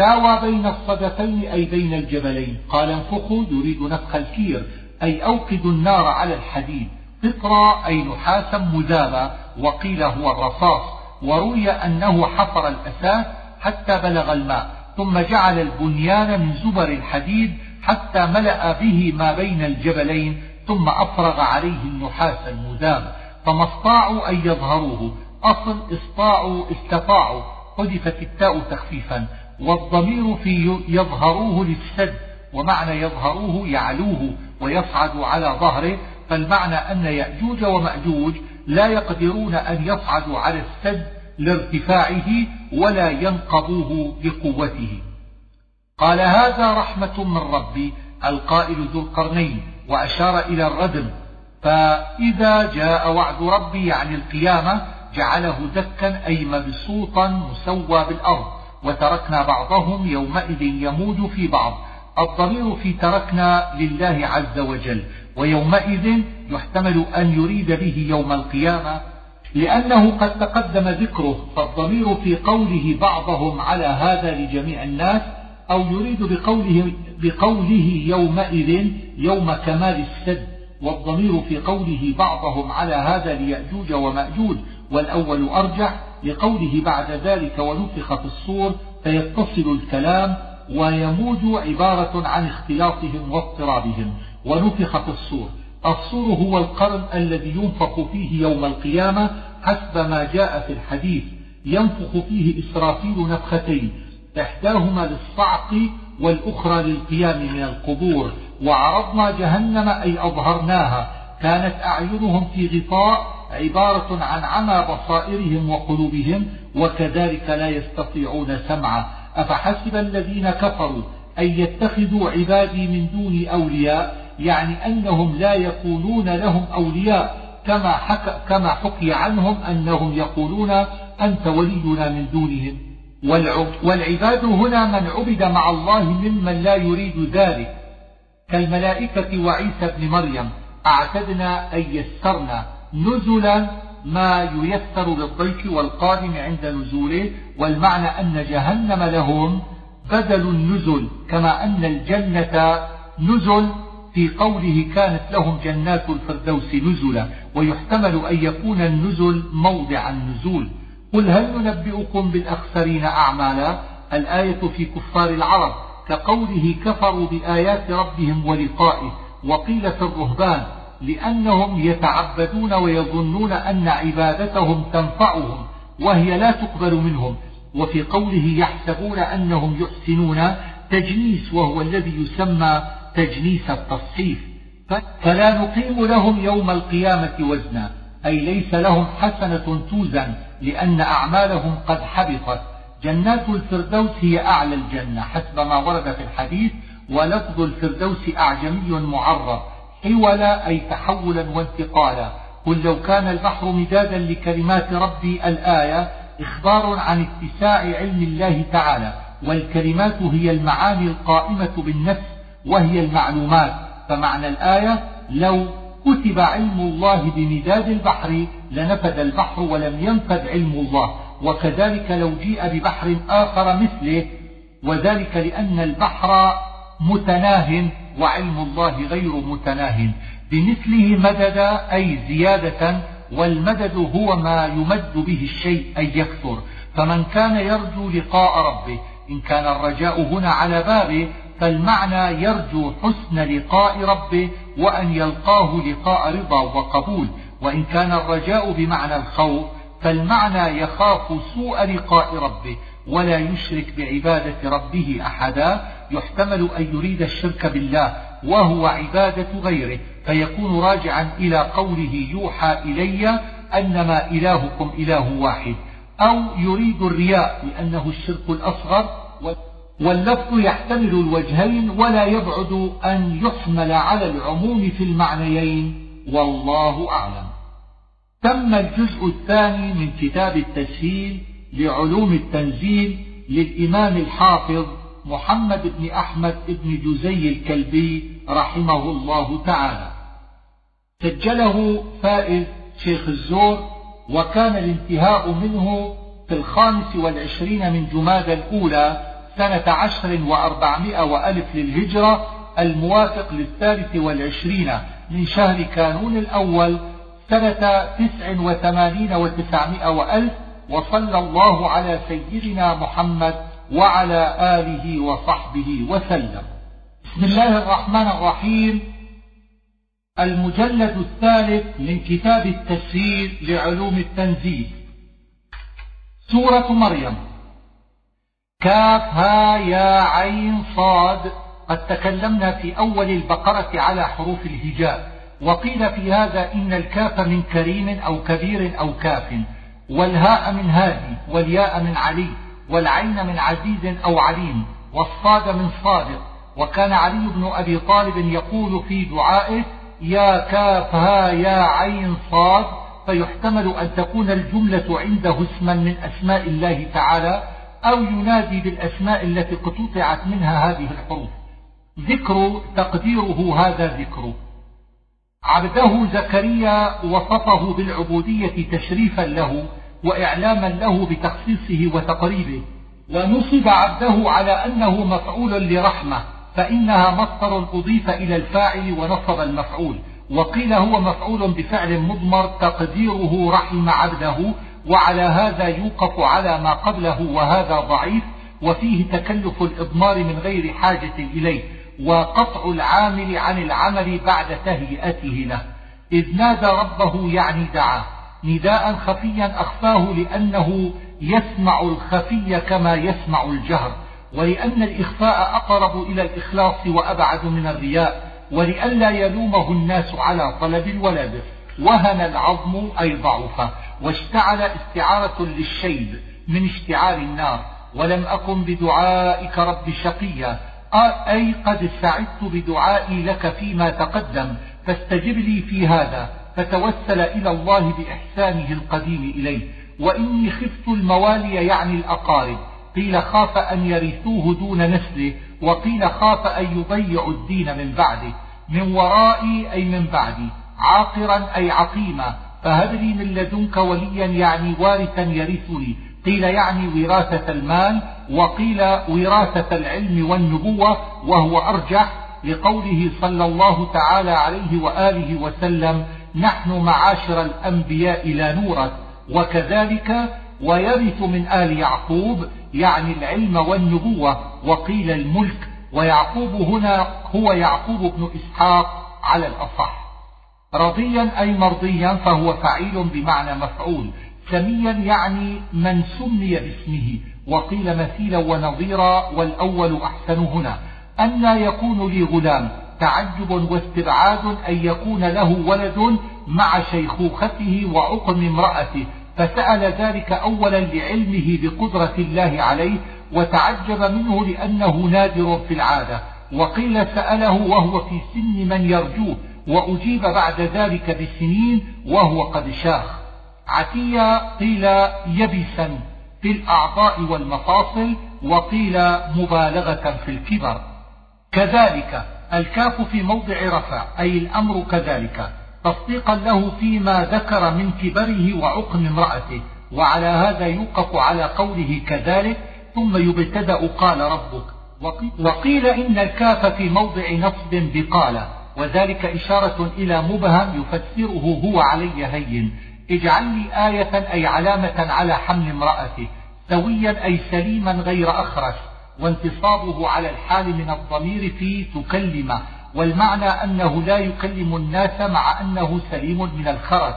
ساوى بين الصدفين أي بين الجبلين. قال انفخوا يريد نفخ الكير. أي أوقدوا النار على الحديد. قطرا أي نحاسا مذابا. وقيل هو الرصاص. وروي أنه حفر الأساس حتى بلغ الماء. ثم جعل البنيان من زبر الحديد حتى ملأ به ما بين الجبلين. ثم أفرغ عليه النحاس المذاب. فما استطاعوا أن يظهروه. أصل استطاعوا استطاعوا. حذفت التاء تخفيفا. والضمير في يظهروه للسد ومعنى يظهروه يعلوه ويصعد على ظهره فالمعنى أن يأجوج ومأجوج لا يقدرون أن يصعدوا على السد لارتفاعه ولا ينقضوه بقوته قال هذا رحمة من ربي القائل ذو القرنين وأشار إلى الردم فإذا جاء وعد ربي يعني القيامة جعله دكا أي مبسوطا مسوى بالأرض. وتركنا بعضهم يومئذ يموج في بعض. الضمير في تركنا لله عز وجل ويومئذ يحتمل أن يريد به يوم القيامة لأنه قد تقدم ذكره فالضمير في قوله بعضهم على هذا لجميع الناس أو يريد بقوله, بقوله يومئذ يوم كمال السد والضمير في قوله بعضهم على هذا ليأجوج ومأجوج والأول أرجح لقوله بعد ذلك ونفخ في الصور فيتصل الكلام ويموج عبارة عن اختلاطهم واضطرابهم. ونفخ في الصور. الصور هو القرن الذي ينفخ فيه يوم القيامة حسب ما جاء في الحديث. ينفخ فيه إسرافيل نفختين إحداهما للصعق والأخرى للقيام من القبور. وعرضنا جهنم أي أظهرناها. كانت أعينهم في غطاء عبارة عن عمى بصائرهم وقلوبهم وكذلك لا يستطيعون سمعا. أفحسب الذين كفروا أن يتخذوا عبادي من دون أولياء؟ يعني أنهم لا يكونون لهم أولياء كما, حكى كما حكي عنهم أنهم يقولون أنت ولينا من دونهم. والعباد هنا من عبد مع الله ممن لا يريد ذلك كالملائكة وعيسى بن مريم. أعتدنا أن يسرنا نزلا ما ييسر للضيف والقادم عند نزوله والمعنى أن جهنم لهم بدل النزل كما أن الجنة نزل في قوله كانت لهم جنات الفردوس نزلا ويحتمل أن يكون النزل موضع النزول. قل هل ننبئكم بالأخسرين أعمالا؟ الآية في كفار العرب كقوله كفروا بآيات ربهم ولقائه. وقيل في الرهبان لأنهم يتعبدون ويظنون أن عبادتهم تنفعهم وهي لا تقبل منهم وفي قوله يحسبون أنهم يحسنون تجنيس وهو الذي يسمى تجنيس التصحيف. فلا نقيم لهم يوم القيامة وزنا أي ليس لهم حسنة توزن لأن أعمالهم قد حبطت. جنات الفردوس هي أعلى الجنة حسب ما ورد في الحديث ولفظ الفردوس أعجمي معرب حولا أي تحولا وانتقالا. قل لو كان البحر مدادا لكلمات ربي الآية إخبار عن اتساع علم الله تعالى. والكلمات هي المعاني القائمة بالنفس وهي المعلومات. فمعنى الآية لو كتب علم الله بمداد البحر لنفد البحر ولم ينفد علم الله. وكذلك لو جيء ببحر آخر مثله وذلك لأن البحر متناه وعلم الله غير متناه. بمثله مدد أي زيادة والمدد هو ما يمد به الشيء أي يكثر. فمن كان يرجو لقاء ربه إن كان الرجاء هنا على بابه فالمعنى يرجو حسن لقاء ربه وأن يلقاه لقاء رضا وقبول. وإن كان الرجاء بمعنى الخوف فالمعنى يخاف سوء لقاء ربه ولا يشرك بعبادة ربه أحدا. يحتمل أن يريد الشرك بالله وهو عبادة غيره فيكون راجعا إلى قوله يوحى إلي أنما إلهكم إله واحد أو يريد الرياء لأنه الشرك الأصغر واللفظ يحتمل الوجهين ولا يبعد أن يحمل على العموم في المعنيين والله أعلم. تم الجزء الثاني من كتاب التسهيل لعلوم التنزيل للإمام الحافظ محمد بن أحمد بن جزي الكلبي رحمه الله تعالى. سجله فائز شيخ الزور وكان الانتهاء منه في الخامس والعشرين من جماد الأولى سنة عشر وأربعمائة وألف للهجرة الموافق للثالث والعشرين من شهر كانون الأول سنة تسع وثمانين وتسعمائة وألف وصلى الله على سيدنا محمد وعلى آله وصحبه وسلم. بسم الله الرحمن الرحيم. المجلد الثالث من كتاب التسهيل لعلوم التنزيل. سورة مريم. كاف ها يا عين صاد. قد تكلمنا في أول البقرة على حروف الهجاء. وقيل في هذا إن الكاف من كريم أو كبير أو كاف. والهاء من هادي والياء من علي. والعين من عزيز أو عليم والصاد من صادق. وكان علي بن أبي طالب يقول في دعائه يا كاف ها يا عين صاد فيحتمل أن تكون الجملة عنده اسما من أسماء الله تعالى أو ينادي بالأسماء التي قطعت منها هذه الحروف. ذكر تقديره هذا ذكر. عبده زكريا وصفه بالعبودية تشريفا له وإعلاما له بتخصيصه وتقريبه. ونصب عبده على أنه مفعول لرحمة فإنها مصدر أضيف إلى الفاعل ونصب المفعول. وقيل هو مفعول بفعل مضمر تقديره رحم عبده وعلى هذا يوقف على ما قبله وهذا ضعيف وفيه تكلف الإضمار من غير حاجة إليه وقطع العامل عن العمل بعد تهيئته له. إذ نادى ربه يعني دعاه. نداء خفيا أخفاه لأنه يسمع الخفي كما يسمع الجهر ولأن الإخفاء أقرب إلى الإخلاص وأبعد من الرياء ولئلا يلومه الناس على طلب الولد. وهن العظم أي ضعف واشتعل استعارة للشيب من اشتعال النار. ولم أكن بدعائك رب شقيا. أي قد سعدت بدعائي لك فيما تقدم. فاستجب لي في هذا. فتوسل إلى الله بإحسانه القديم إليه. وإني خفت الموالي يعني الأقارب. قيل خاف أن يرثوه دون نسله وقيل خاف أن يضيعوا الدين من بعده. من ورائي أي من بعدي. عاقرا أي عقيما. فهب لي من لدنك وليا يعني وارثا يرثني. قيل يعني وراثة المال وقيل وراثة العلم والنبوة وهو أرجح لقوله صلى الله تعالى عليه وآله وسلم نحن معاشر الأنبياء لا نورث وكذلك ويرث من آل يعقوب يعني العلم والنبوة وقيل الملك ويعقوب هنا هو يعقوب بن إسحاق على الأصح. رضيا أي مرضيا فهو فعيل بمعنى مفعول سميا يعني من سمي باسمه وقيل مثيلا ونظيرا والأول أحسن هنا. أن يكون لي غلام تعجب واستبعاد أن يكون له ولد مع شيخوخته وعقم امرأته فسأل ذلك أولا لعلمه بقدرة الله عليه وتعجب منه لأنه نادر في العادة. وقيل سأله وهو في سن من يرجوه وأجيب بعد ذلك بسنين وهو قد شاخ. عتيا قيل يبسا في الأعضاء والمفاصل وقيل مبالغة في الكبر. كذلك الكاف في موضع رفع أي الأمر كذلك. تصديقا له فيما ذكر من كبره وعقم امرأته. وعلى هذا يوقف على قوله كذلك ثم يبتدأ قال ربك. وقيل إن الكاف في موضع نصب بقال. وذلك إشارة إلى مبهم يفسره هو علي هين. اجعل لي آية أي علامة على حمل امرأته. سويا أي سليما غير أخرس وانتصابه على الحال من الضمير في تكلم والمعنى أنه لا يكلم الناس مع أنه سليم من الخرس.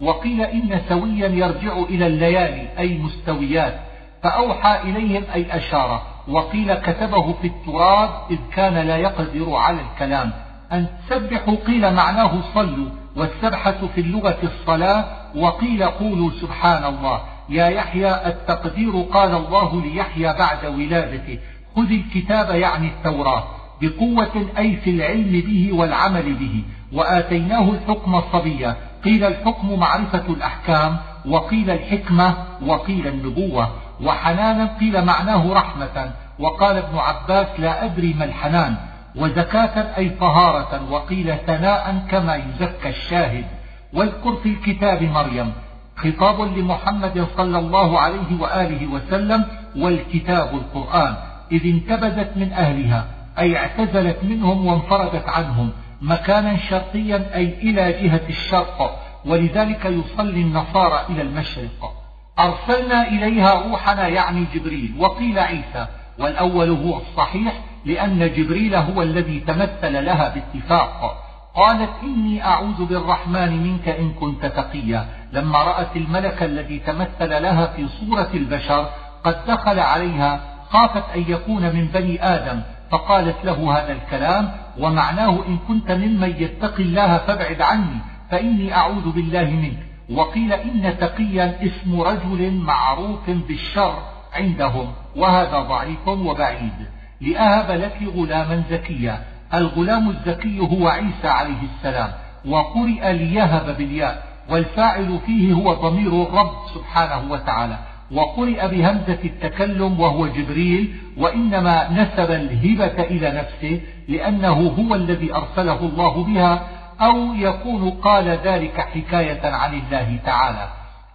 وقيل إن سويا يرجع إلى الليالي أي مستويات. فأوحى إليهم أي أشار. وقيل كتبه في التراب إذ كان لا يقدر على الكلام. أن تسبحوا قيل معناه صلوا والسبحة في اللغة الصلاة. وقيل قولوا سبحان الله. يا يحيى التقدير قال الله ليحيى بعد ولادته. خذ الكتاب يعني التوراة بقوة أي في العلم به والعمل به وآتيناه الحكم صبيا قيل الحكم معرفة الأحكام وقيل الحكمة وقيل النبوة. وحنانا قيل معناه رحمة. وقال ابن عباس لا أدري ما الحنان. وزكاة أي طهارة وقيل ثناء كما يزكى الشاهد. واذكر في الكتاب مريم خطاب لمحمد صلى الله عليه وآله وسلم والكتاب القرآن. إذ انتبذت من أهلها أي اعتزلت منهم وانفردت عنهم مكانا شرقيا أي إلى جهة الشرق ولذلك يصلي النصارى إلى المشرق. أرسلنا إليها روحنا يعني جبريل وقيل عيسى والأول هو الصحيح لأن جبريل هو الذي تمثل لها باتفاق. قالت إني أعوذ بالرحمن منك إن كنت تقيا. لما رأت الملك الذي تمثل لها في صورة البشر قد دخل عليها خافت أن يكون من بني آدم فقالت له هذا الكلام ومعناه إن كنت ممن يتقي الله فابعد عني فإني أعوذ بالله منك. وقيل إن تقيا اسم رجل معروف بالشر عندهم وهذا ضعيف وبعيد. لأهب لك غلاما زكيا. الغلام الزكي هو عيسى عليه السلام وقرئ ليهب بالياء. والفاعل فيه هو ضمير الرب سبحانه وتعالى. وقرئ بهمزة التكلم وهو جبريل وإنما نسب الهبة إلى نفسه لأنه هو الذي أرسله الله بها أو يكون قال ذلك حكاية عن الله تعالى.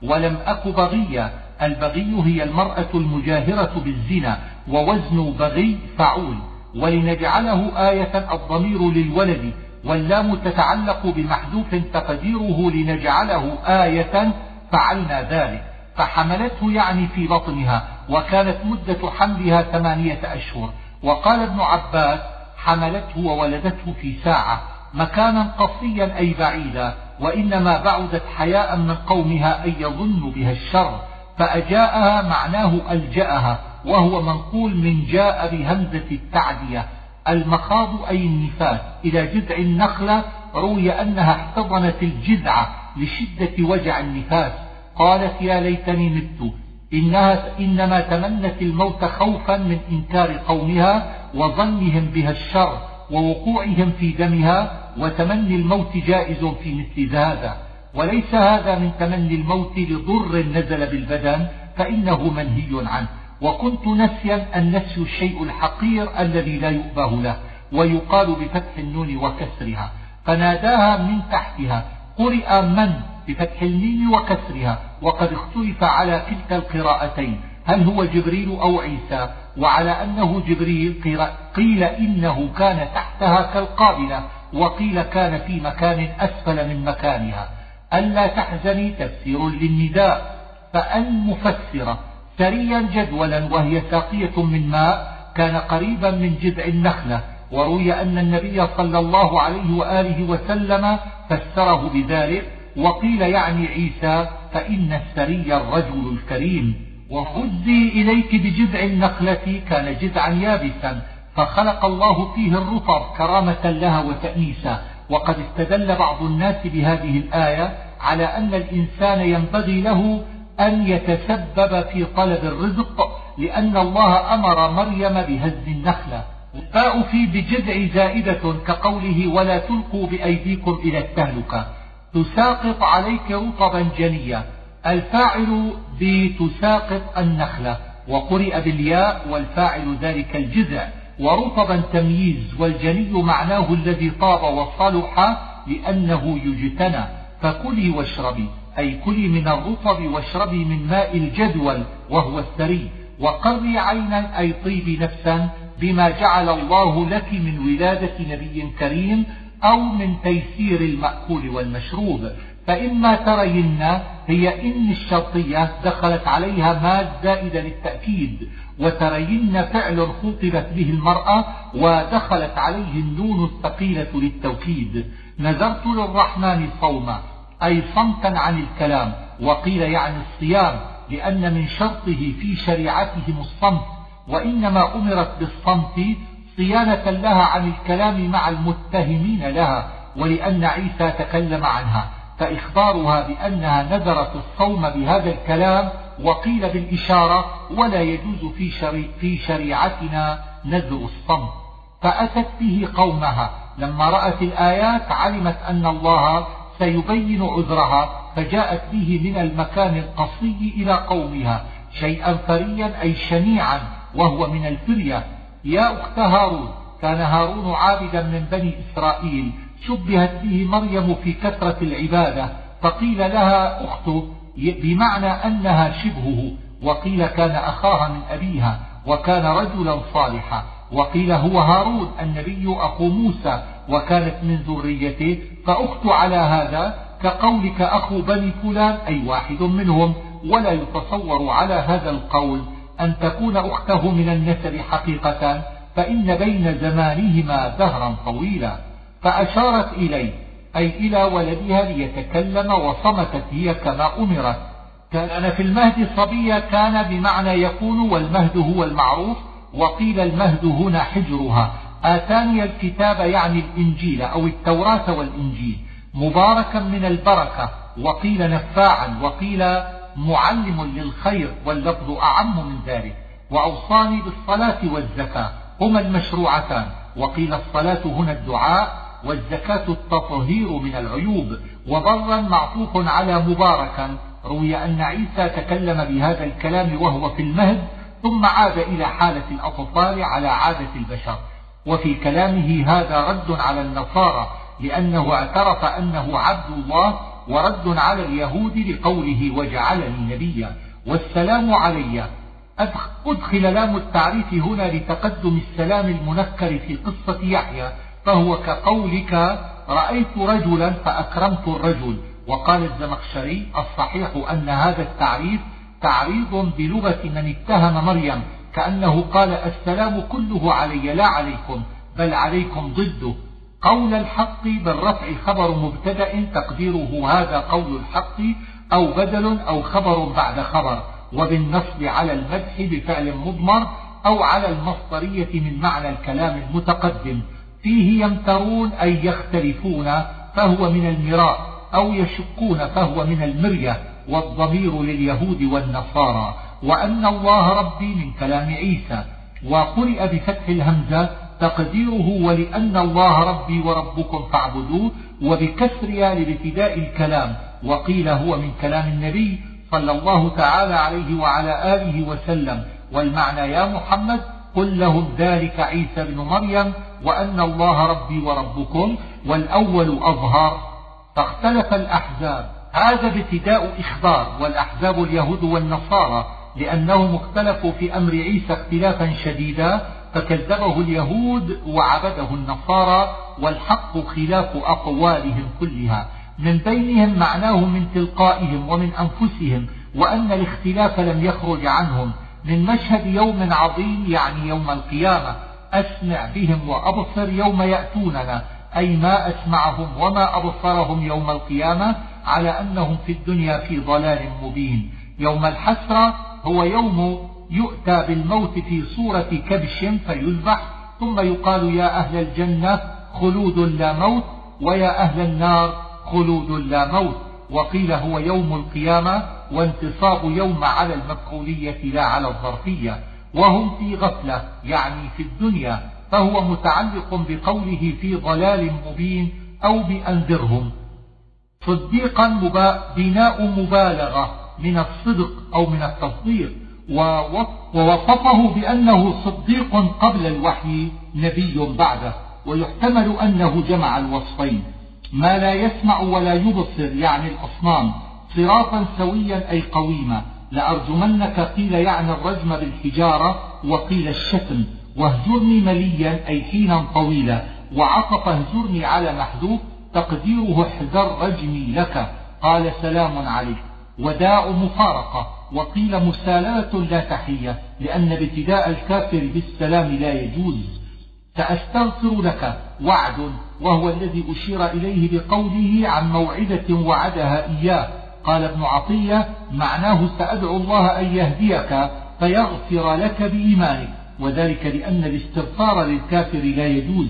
ولم أك بغيا البغي هي المرأة المجاهرة بالزنا ووزن بغي فعول. ولنجعله آية الضمير للولد واللام تتعلق بمحذوف تقديره لنجعله آية فعلنا ذلك. فحملته يعني في بطنها وكانت مدة حملها ثمانية أشهر. وقال ابن عباس حملته وولدته في ساعة مكانا قصيا أي بعيدا وإنما بعدت حياء من قومها أن يظن بها الشر فأجاءها معناه ألجأها وهو منقول من جاء بهمزة التعدية. المخاض أي النفاس. إلى جذع النخلة روي أنها احتضنت الجذع لشدة وجع النفاس. قالت يا ليتني مت. إنها إنما تمنت الموت خوفا من إنكار قومها وظنهم بها الشر ووقوعهم في دمها وتمني الموت جائز في مثل هذا. وليس هذا من تمني الموت لضر نزل بالبدن فإنه منهي عنه. وكنت نسيا النسي الشيء الحقير الذي لا يؤبه له ويقال بفتح النون وكسرها. فناداها من تحتها قرئ من بفتح الميم وكسرها وقد اختلف على كلتا القراءتين هل هو جبريل أو عيسى؟ وعلى أنه جبريل قيل إنه كان تحتها كالقابلة وقيل كان في مكان أسفل من مكانها. ألا تحزني تفسير للنداء فأن مفسرة. سريا جدولا وهي ساقية من ماء كان قريبا من جذع النخلة وروي أن النبي صلى الله عليه وآله وسلم فسره بذلك وقيل يعني عيسى فإن السري الرجل الكريم. وهزي إليك بجذع النخلة كان جذعا يابسا فخلق الله فيه الرطب كرامة لها وتأنيسا. وقد استدل بعض الناس بهذه الآية على أن الإنسان ينبغي له أن يتسبب في طلب الرزق لأن الله أمر مريم بهز النخلة. الفاء في بجذع زائدة كقوله ولا تلقوا بأيديكم إلى التهلكة. تساقط عليك رطبا جنيا الفاعل بتساقط النخلة. وقرئ بالياء والفاعل ذلك الجذع. ورطبا تمييز والجني معناه الذي طاب وصلح لأنه يجتنى. فكلي واشربي. أي كلي من الرطب واشربي من ماء الجدول وهو السري وقري عينا أي طيبي نفسا بما جعل الله لك من ولادة نبي كريم أو من تيسير المأكول والمشروب. فإما ترين هي إن الشرطية دخلت عليها ما الزائدة للتأكيد وترين فعل خوطبت به المرأة ودخلت عليه النون الثقيلة للتوكيد. نذرت للرحمن صوما أي صمتا عن الكلام وقيل يعني الصيام لأن من شرطه في شريعتهم الصمت وإنما أمرت بالصمت صيانة لها عن الكلام مع المتهمين لها ولأن عيسى تكلم عنها فإخبارها بأنها نذرت الصوم بهذا الكلام وقيل بالإشارة ولا يجوز في, شري في شريعتنا نذر الصمت. فأتت به قومها لما رأت الآيات علمت أن الله سيبين عذرها فجاءت به من المكان القصي إلى قومها شيئا فريا أي شنيعا وهو من الفرية. يا أخت هارون كان هارون عابدا من بني إسرائيل شبهت به مريم في كثرة العبادة فقيل لها أخته بمعنى أنها شبهه وقيل كان أخاها من أبيها وكان رجلا صالحا وقيل هو هارون النبي أخو موسى وكانت من ذريته فأخت على هذا كقولك أخو بني فلان أي واحد منهم ولا يتصور على هذا القول أن تكون أخته من النسب حقيقة فإن بين زمانهما دهرا طويلا. فأشارت إليه أي إلى ولدها ليتكلم وصمتت هي كما أمرت. كان في المهد صبيا كان بمعنى يكون والمهد هو المعروف وقيل المهد هنا حجرها. آتاني الكتاب يعني الإنجيل أو التوراة والإنجيل مباركا من البركة وقيل نفاعا وقيل معلم للخير واللفظ أعم من ذلك. وأوصاني بالصلاة والزكاة هما المشروعتان. وقيل الصلاة هنا الدعاء والزكاة التطهير من العيوب. وبرا معطوف على مباركا روي أن عيسى تكلم بهذا الكلام وهو في المهد ثم عاد إلى حالة الأطفال على عادة البشر. وفي كلامه هذا رد على النصارى لأنه اعترف أنه عبد الله ورد على اليهود لقوله وجعلني نبيا. والسلام علي. أدخل لام التعريف هنا لتقدم السلام المنكر في قصة يحيى فهو كقولك رأيت رجلا فأكرمت الرجل. وقال الزمخشري الصحيح أن هذا التعريف تعريض بلغة من اتهم مريم. كأنه قال السلام كله علي لا عليكم بل عليكم ضده. قول الحق بالرفع خبر مبتدأ تقديره هذا قول الحق أو بدل أو خبر بعد خبر. وبالنصب على المدح بفعل مضمر أو على المصدرية من معنى الكلام المتقدم. فيه يمترون أي يختلفون فهو من المراء أو يشكون فهو من المرية. والضمير لليهود والنصارى. وأن الله ربي من كلام عيسى وقرئ بفتح الهمزة تقديره ولأن الله ربي وربكم فاعبدوه وبكسرها لابتداء الكلام وقيل هو من كلام النبي صلى الله تعالى عليه وعلى آله وسلم. والمعنى يا محمد قل لهم ذلك عيسى بن مريم وأن الله ربي وربكم. والأول أظهر فاختلف الأحزاب هذا ابتداء إخبار والأحزاب اليهود والنصارى. لأنهم اختلفوا في أمر عيسى اختلافا شديدا فكذبه اليهود وعبده النصارى والحق خلاف أقوالهم كلها. من بينهم معناه من تلقائهم ومن أنفسهم وأن الاختلاف لم يخرج عنهم. من مشهد يوم عظيم يعني يوم القيامة أسمع بهم وأبصر يوم يأتوننا أي ما أسمعهم وما أبصرهم يوم القيامة على أنهم في الدنيا في ضلال مبين. يوم الحسرة هو يوم يؤتى بالموت في صورة كبش فيذبح ثم يقال يا أهل الجنة خلود لا موت ويا أهل النار خلود لا موت. وقيل هو يوم القيامة وانتصاب يوم على المفعولية لا على الظرفية وهم في غفلة يعني في الدنيا فهو متعلق بقوله في ضلال مبين أو بأنذرهم. صديقا بناء مبالغة. من الصدق أو من التصديق ووصفه بأنه صديق قبل الوحي نبي بعده ويحتمل أنه جمع الوصفين. ما لا يسمع ولا يبصر يعني الأصنام صراطا سويا أي قويما. لأرجمنك قيل يعني الرجم بالحجارة وقيل الشتم. واهجرني مليا أي حينا طويلا. وعطف اهجرني على محذوف تقديره احذر رجمي لك. قال سلام عليك. وداء مفارقة وقيل مسالمة لا تحية لأن ابتداء الكافر بالسلام لا يجوز. سأستغفر لك وعد وهو الذي أشير إليه بقوله عن موعدة وعدها إياه. قال ابن عطية معناه سأدعو الله أن يهديك فيغفر لك بإيمانك. وذلك لأن الاستغفار للكافر لا يجوز.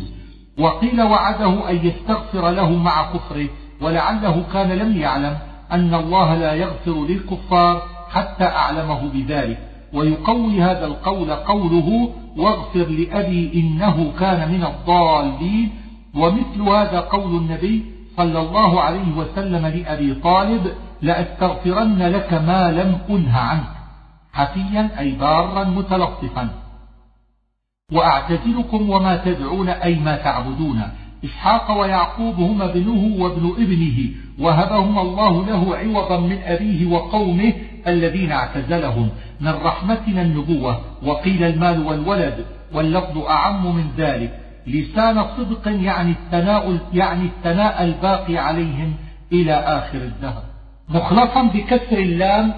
وقيل وعده أن يستغفر له مع كفره ولعله كان لم يعلم. أن الله لا يغفر للكفار حتى أعلمه بذلك. ويقوي هذا القول قوله واغفر لأبي إنه كان من الضالين. ومثل هذا قول النبي صلى الله عليه وسلم لأبي طالب لأستغفرن لك ما لم أنه عنك. حفيا أي بارا متلطفا. وأعتزلكم وما تدعون أي ما تعبدون. إسحاق ويعقوب هما ابنه وابن ابنه وهبهما الله له عوضا من أبيه وقومه الذين اعتزلهم. من رحمتنا النبوة وقيل المال والولد واللفظ أعم من ذلك. لسان صدق يعني الثناء يعني الثناء الباقي عليهم إلى آخر الدهر. مخلصا بكسر اللام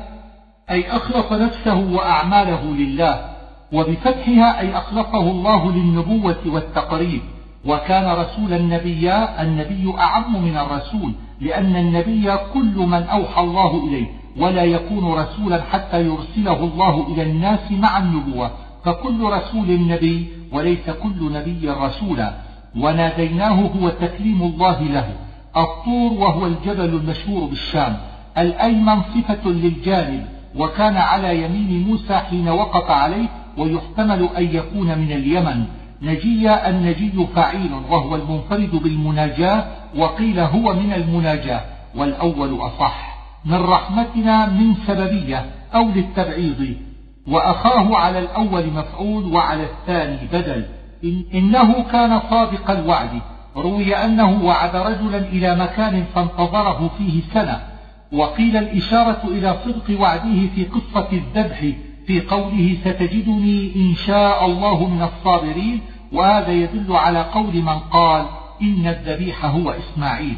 أي أخلص نفسه وأعماله لله وبفتحها أي أخلصه الله للنبوة والتقريب. وكان رسول النبي النبي أعم من الرسول لأن النبي كل من أوحى الله إليه ولا يكون رسولا حتى يرسله الله إلى الناس مع النبوة. فكل رسول نبي وليس كل نبي رسولا. وناديناه هو تكليم الله له. الطور وهو الجبل المشهور بالشام. الأيمن صفة للجانب وكان على يمين موسى حين وقف عليه ويحتمل أن يكون من اليمن. نجي النجي فعيل وهو المنفرد بالمناجاة وقيل هو من المناجاة والأول أصح من رحمتنا من سببية أو للتبعيض وأخاه على الأول مفعول وعلى الثاني بدل إن إنه كان صادق الوعد روي أنه وعد رجلا إلى مكان فانتظره فيه سنة وقيل الإشارة إلى صدق وعده في قصة الذبح في قوله ستجدني إن شاء الله من الصابرين وهذا يدل على قول من قال إن الذبيح هو إسماعيل.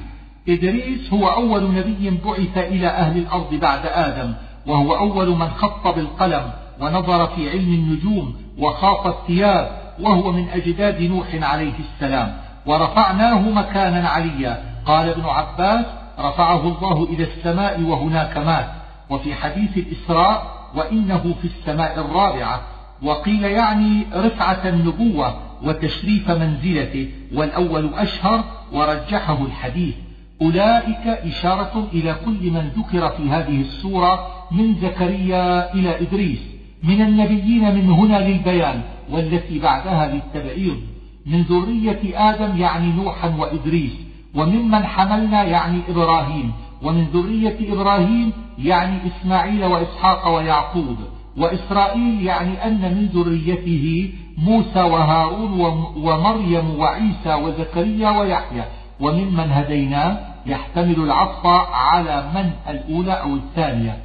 إدريس هو أول نبي بعث إلى أهل الأرض بعد آدم وهو أول من خط بالقلم ونظر في علم النجوم وخاط الثياب وهو من أجداد نوح عليه السلام. ورفعناه مكانا عليا. قال ابن عباس رفعه الله إلى السماء وهناك مات. وفي حديث الإسراء وإنه في السماء الرابعة وقيل يعني رفعة النبوة وتشريف منزلته والأول أشهر ورجحه الحديث. أولئك إشارة إلى كل من ذكر في هذه السورة من زكريا إلى إدريس من النبيين من هنا للبيان والتي بعدها للتبعيض. من ذرية آدم يعني نوحا وإدريس وممن حملنا يعني إبراهيم ومن ذرية إبراهيم يعني إسماعيل وإسحاق ويعقوب وإسرائيل يعني أن من ذريته موسى وهارون ومريم وعيسى وزكريا ويحيى. وممن هدينا؟ يحتمل العطف على من الأولى أو الثانية.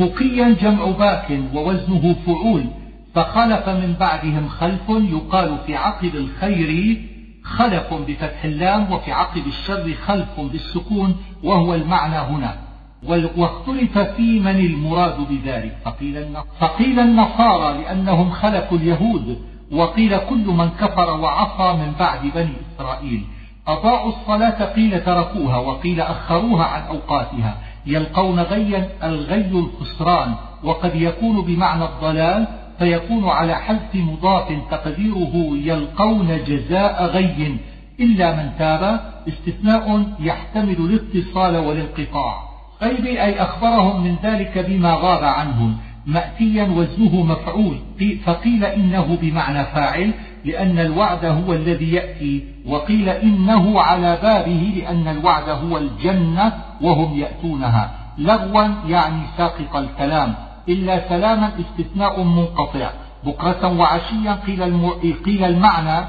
بقيا جمع باك ووزنه فعول فخلف من بعدهم خلف يقال في عقب الخير خلف بفتح اللام وفي عقب الشر خلف بالسكون وهو المعنى هنا. واختلف في من المراد بذلك. فقيل, فقيل النصارى لأنهم خلفوا اليهود وقيل كل من كفر وعصى من بعد بني إسرائيل. أضاءوا الصلاة قيل تركوها وقيل أخروها عن أوقاتها. يلقون غيا الغي الخسران وقد يكون بمعنى الضلال فيكون على حذف مضاف تقديره يلقون جزاء غي إلا من تاب. استثناء يحتمل الاتصال والانقطاع. غيب أي أخبرهم من ذلك بما غاب عنهم. مأتيا وزنه مفعول. فقيل إنه بمعنى فاعل لأن الوعد هو الذي يأتي. وقيل إنه على بابه لأن الوعد هو الجنة وهم يأتونها. لغوا يعني ساقط الكلام. إلا سلاما استثناء منقطع. بكرة وعشيا قيل, الم... قيل المعنى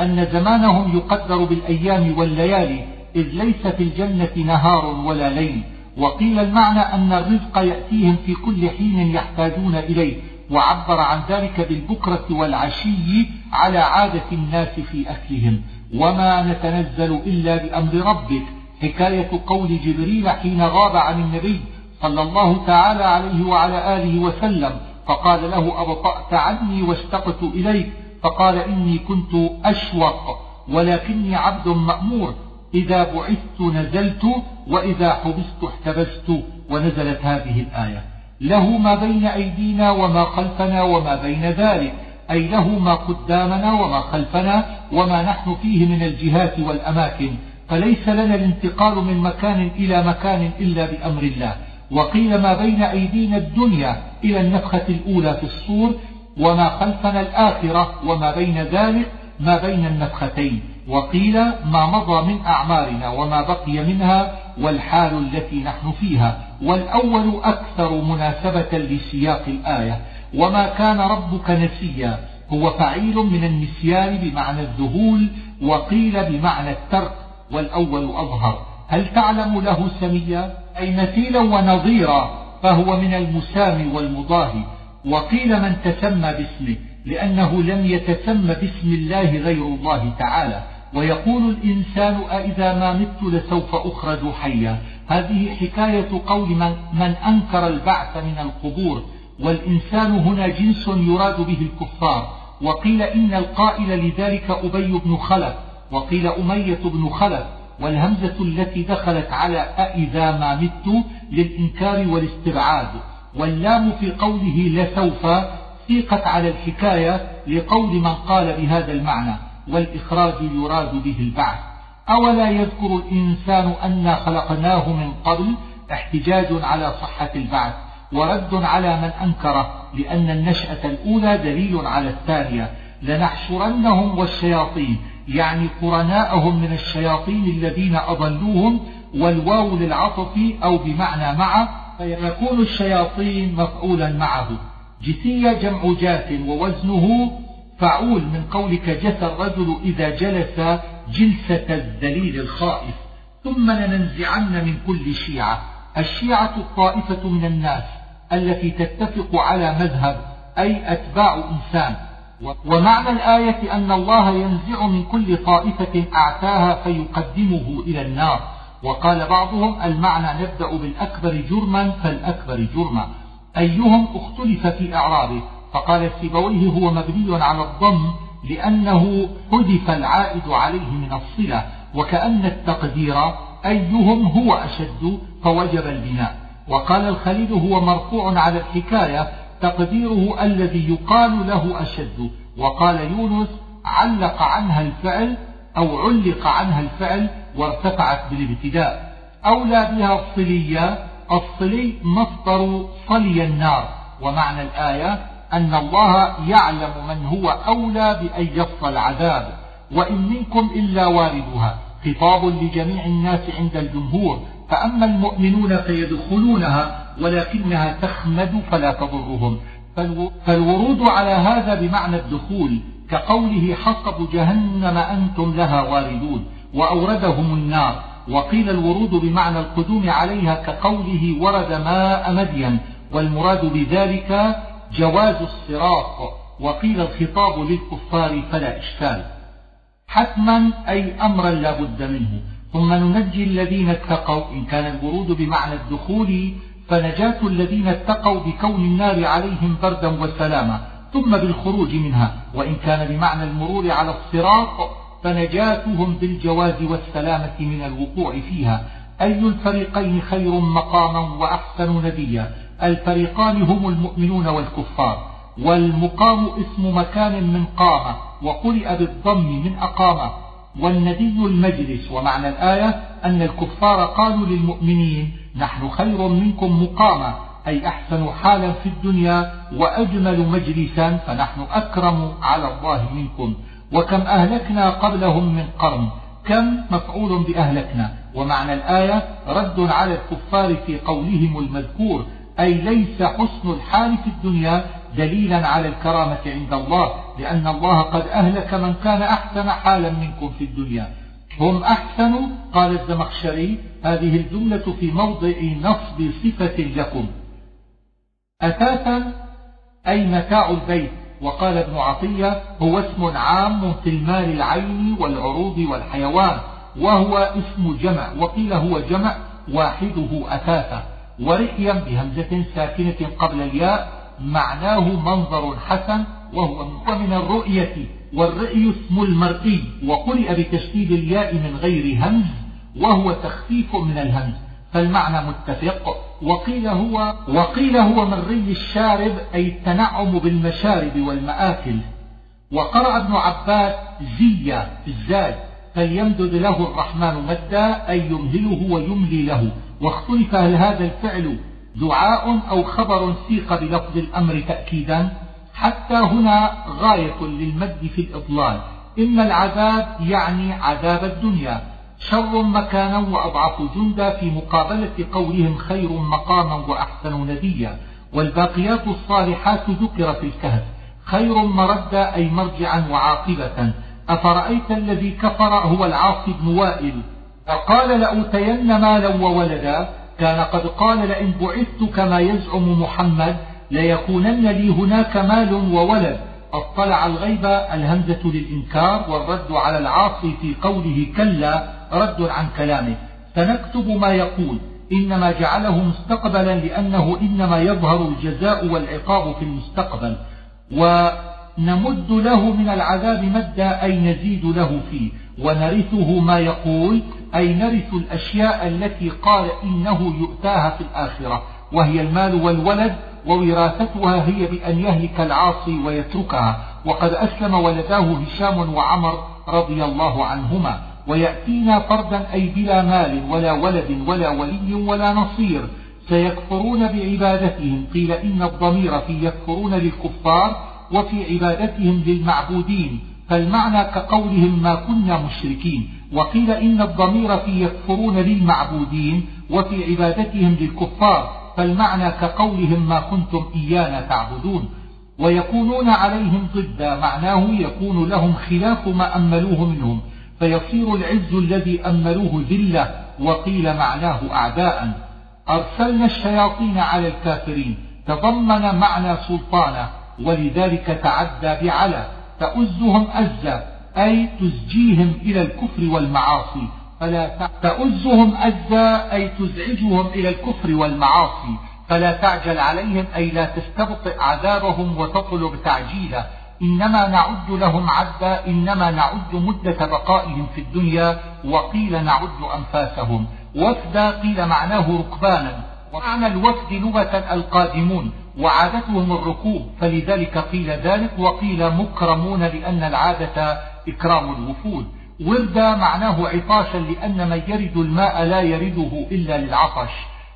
أن زمانهم يقدر بالأيام والليالي إذ ليس في الجنة نهار ولا ليل. وقيل المعنى أن الرزق يأتيهم في كل حين يحتاجون إليه وعبر عن ذلك بالبكرة والعشي على عادة الناس في أكلهم. وما نتنزل إلا بأمر ربك. حكاية قول جبريل حين غاب عن النبي صلى الله تعالى عليه وعلى آله وسلم فقال له أبطأت عني واشتقت إليك؟ فقال إني كنت أشوق ولكني عبد مأمور. إذا بعثت نزلت وإذا حبست احتبست ونزلت هذه الآية. له ما بين أيدينا وما خلفنا وما بين ذلك. أي له ما قدامنا وما خلفنا وما نحن فيه من الجهات والأماكن. فليس لنا الانتقال من مكان إلى مكان إلا بأمر الله. وقيل ما بين أيدينا الدنيا إلى النفخة الأولى في الصور وما خلفنا الآخرة وما بين ذلك ما بين النفختين. وقيل ما مضى من أعمارنا وما بقي منها والحال التي نحن فيها والأول أكثر مناسبة لسياق الآية وما كان ربك نسيا هو فعيل من النسيان بمعنى الذهول وقيل بمعنى الترك والأول أظهر هل تعلم له سميا؟ أي مثيلا ونظيرا فهو من المسام والمضاهي وقيل من تسمى باسمه لأنه لم يتسمى باسم الله غير الله تعالى. ويقول الإنسان أإذا ما مت لسوف أخرج حيا. هذه حكاية قول من, من أنكر البعث من القبور. والإنسان هنا جنس يراد به الكفار. وقيل إن القائل لذلك أبي بن خلف. وقيل أمية بن خلف. والهمزة التي دخلت على أإذا ما مت للإنكار والاستبعاد. واللام في قوله لسوف سيقت على الحكاية لقول من قال بهذا المعنى والإخراج يراد به البعث. أولا يذكر الإنسان أنا خلقناه من قبل احتجاج على صحة البعث ورد على من أنكره لأن النشأة الأولى دليل على الثانية لنحشرنهم والشياطين يعني قرناءهم من الشياطين الذين أضلوهم والواو للعطف أو بمعنى مع فيكون الشياطين مفعولا معه. جثية جمع جاث ووزنه فعول من قولك جثى الرجل إذا جلس جلسة الذليل الخائف ثم لننزعن من كل شيعة. الشيعة الطائفة من الناس التي تتفق على مذهب أي أتباع إنسان. ومعنى الآية أن الله ينزع من كل طائفة أعتاها فيقدمه إلى النار. وقال بعضهم المعنى نبدأ بالأكبر جرما فالأكبر جرما. أيهم اختلف في إعرابه فقال السيبويه هو مبني على الضم لأنه حذف العائد عليه من الصلة وكأن التقدير أيهم هو أشد فوجب البناء. وقال الخليل هو مرفوع على الحكاية تقديره الذي يقال له أشد. وقال يونس علق عنها الفعل أو علق عنها الفعل وارتفعت بالابتداء. أولى بها الصلية الصلي مصدر صلي النار ومعنى الآية أن الله يعلم من هو أولى بأن يصل العذاب وإن منكم إلا واردها. خطاب لجميع الناس عند الجمهور فأما المؤمنون فيدخلونها ولكنها تخمد فلا تضرهم. فالورود على هذا بمعنى الدخول كقوله حصب جهنم أنتم لها واردون وأوردهم النار. وقيل الورود بمعنى القدوم عليها كقوله ورد ماء مدين والمراد بذلك جواز الصراط وقيل الخطاب للكفار فلا إشكال. حتما أي أمرا لا بد منه. ثم ننجي الذين اتقوا إن كان الورود بمعنى الدخول فنجاة الذين اتقوا بكون النار عليهم بردا وسلاما ثم بالخروج منها وإن كان بمعنى المرور على الصراط فنجاتهم بالجواز والسلامة من الوقوع فيها. أي الفريقين خير مقاما وأحسن نديا؟ الفريقان هم المؤمنون والكفار. والمقام اسم مكان من قام وقرئ بالضم من أقام. والندي المجلس ومعنى الآية أن الكفار قالوا للمؤمنين نحن خير منكم مقاما أي أحسن حالا في الدنيا وأجمل مجلسا فنحن أكرم على الله منكم. وكم أهلكنا قبلهم من قرن كم مفعول بأهلكنا. ومعنى الآية رد على الكفار في قولهم المذكور أي ليس حسن الحال في الدنيا دليلا على الكرامة عند الله لأن الله قد أهلك من كان أحسن حالا منكم في الدنيا. هم أحسن؟ قال الزمخشري هذه الجملة في موضع نصب صفة لكم. أساسا أي متاع البيت وقال ابن عطية هو اسم عام في المال العين والعروض والحيوان وهو اسم جمع وقيل هو جمع واحدة أثاثا ورئيا بهمزة ساكنة قبل الياء معناه منظر حسن وهو من الرؤية والرئي اسم المرئي وقرئ بتشديد الياء من غير همز وهو تخفيف من الهمز فالمعنى متفق. وقيل هو وقيل هو من ري الشارب أي التنعم بالمشارب والمآكل. وقرأ ابن عباس زي الزاد فليمدد له الرحمن مدا أي يمهله ويملي له. واختلف هل هذا الفعل دعاء أو خبر سيق بلفظ الأمر تأكيدا؟ حتى هنا غاية للمد في الإضلال. إن العذاب يعني عذاب الدنيا. شر مكانا وأضعف جندا في مقابلة قولهم خير مقاما وأحسن نديا. والباقيات الصالحات ذكر في الكهف. خير مردا أي مرجعا وعاقبة. أفرأيت الذي كفر هو العاصي بن وائل؟ فقال لأوتين مالا وولدا. كان قد قال لئن بعثت كما يزعم محمد ليكونن لي هناك مال وولد. اطلع الغيب الهمزة للإنكار والرد على العاصي في قوله كلا. رد عن كلامه. سنكتب ما يقول. إنما جعله مستقبلا لأنه إنما يظهر الجزاء والعقاب في المستقبل. ونمد له من العذاب مدا أي نزيد له فيه. ونرثه ما يقول. أي نرث الأشياء التي قال إنه يؤتاها في الآخرة. وهي المال والولد. ووراثتها هي بأن يهلك العاصي ويتركها. وقد أسلم ولداه هشام وعمر رضي الله عنهما. ويأتينا فردا أي بلا مال ولا ولد ولا ولي ولا نصير. سيكفرون بعبادتهم. قيل إن الضمير في يكفرون للكفار وفي عبادتهم للمعبودين. فالمعنى كقولهم ما كنا مشركين. وقيل إن الضمير في يكفرون للمعبودين وفي عبادتهم للكفار. فالمعنى كقولهم ما كنتم إيانا تعبدون. ويكونون عليهم ضدا. معناه يكون لهم خلاف ما أملوه منهم. فيصير العز الذي أملوه ذلة وقيل معناه أعداء. أرسلنا الشياطين على الكافرين تضمن معنى سلطانه ولذلك تعدى بعلى تؤزهم أزا أي تزجيهم إلى الكفر والمعاصي. فلا تؤزهم أزا أي تزعجهم إلى الكفر والمعاصي. فلا تعجل عليهم أي لا تستبطئ عذابهم وتطلب تعجيله. إنما نعد لهم عدا إنما نعد مدة بقائهم في الدنيا وقيل نعد أنفاسهم. وفدا قيل معناه ركبانا. ومعنى الوفد لغة القادمون وعادتهم الركوب. فلذلك قيل ذلك وقيل مكرمون لأن العادة إكرام الوفود. وردا معناه عطاشا لأن من يرد الماء لا يرده إلا للعطش.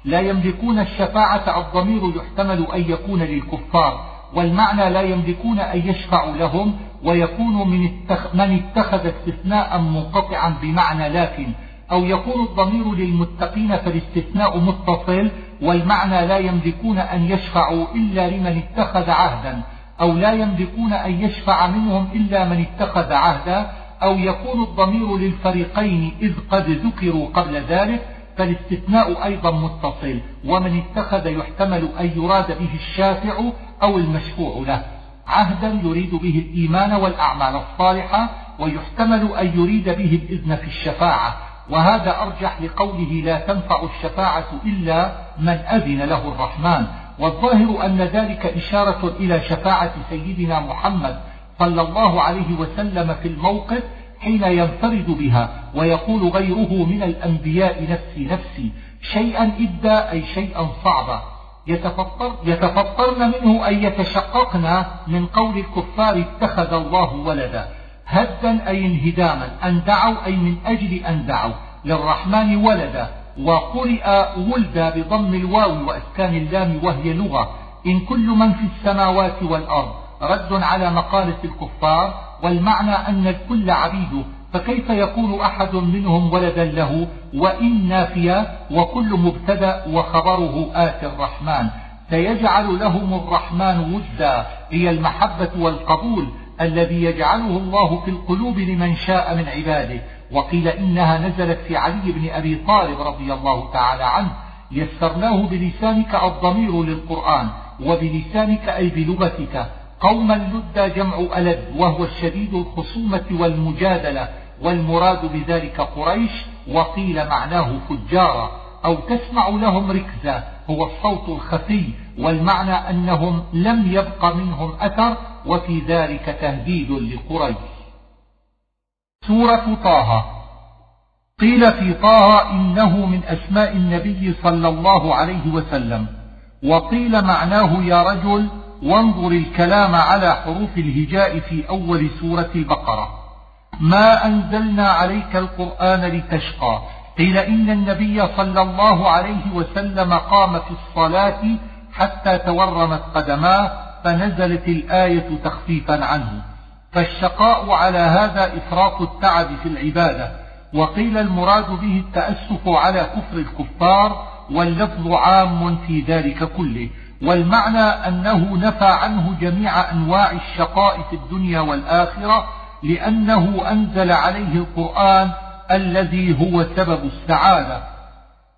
لا يملكون الشفاعة الضمير يحتمل أن يكون للكفار. والمعنى لا يملكون أن يشفعوا لهم ويكون من, من اتخذ استثناء منقطعا بمعنى لكن أو يكون الضمير للمتقين فالاستثناء متصل والمعنى لا يملكون أن يشفعوا إلا لمن اتخذ عهدا أو لا يملكون أن يشفع منهم إلا من اتخذ عهدا أو يكون الضمير للفريقين إذ قد ذكروا قبل ذلك فالاستثناء أيضا متصل ومن اتخذ يحتمل أن يراد به الشافع أو المشفوع له. عهدا يريد به الإيمان والأعمال الصالحة ويحتمل أن يريد به الإذن في الشفاعة. وهذا أرجح لقوله لا تنفع الشفاعة إلا من أذن له الرحمن. والظاهر أن ذلك إشارة إلى شفاعة سيدنا محمد صلى الله عليه وسلم في الموقف حين ينفرد بها ويقول غيره من الأنبياء نفسي نفسي شيئا إدى أي شيئا صعبا يتفطر يتفطرن منه أن يتشققن من قول الكفار اتخذ الله ولدا. هدا أي انهداما أن دعوا أي من أجل أن دعوا. للرحمن ولدا وقرئ ولدا بضم الواو وأسكان اللام وهي لغة. إن كل من في السماوات والأرض رد على مقالة الكفار والمعنى أن الكل عبيده فكيف يكون أحد منهم ولدا له وإن نافيا وكل مبتدأ وخبره آتي الرحمن؟ سيجعل لهم الرحمن ودا هي المحبة والقبول الذي يجعله الله في القلوب لمن شاء من عباده. وقيل إنها نزلت في علي بن أبي طالب رضي الله تعالى عنه. يسرناه بلسانك الضمير للقرآن وبلسانك أي بلغتك. قوما لد جمع ألد وهو الشديد الخصومة والمجادلة. والمراد بذلك قريش وقيل معناه فجارا أو تسمع لهم ركزا هو الصوت الخفي والمعنى أنهم لم يبق منهم أثر وفي ذلك تهديد لقريش. سورة طه. قيل في طه إنه من أسماء النبي صلى الله عليه وسلم وقيل معناه يا رجل وانظر الكلام على حروف الهجاء في أول سورة البقرة. ما أنزلنا عليك القرآن لتشقى. قيل إن النبي صلى الله عليه وسلم قام في الصلاة حتى تورمت قدماه فنزلت الآية تخفيفا عنه. فالشقاء على هذا إفراط التعب في العبادة. وقيل المراد به التأسف على كفر الكفار واللفظ عام في ذلك كله. والمعنى أنه نفى عنه جميع أنواع الشقاء في الدنيا والآخرة لأنه أنزل عليه القرآن الذي هو سبب السعادة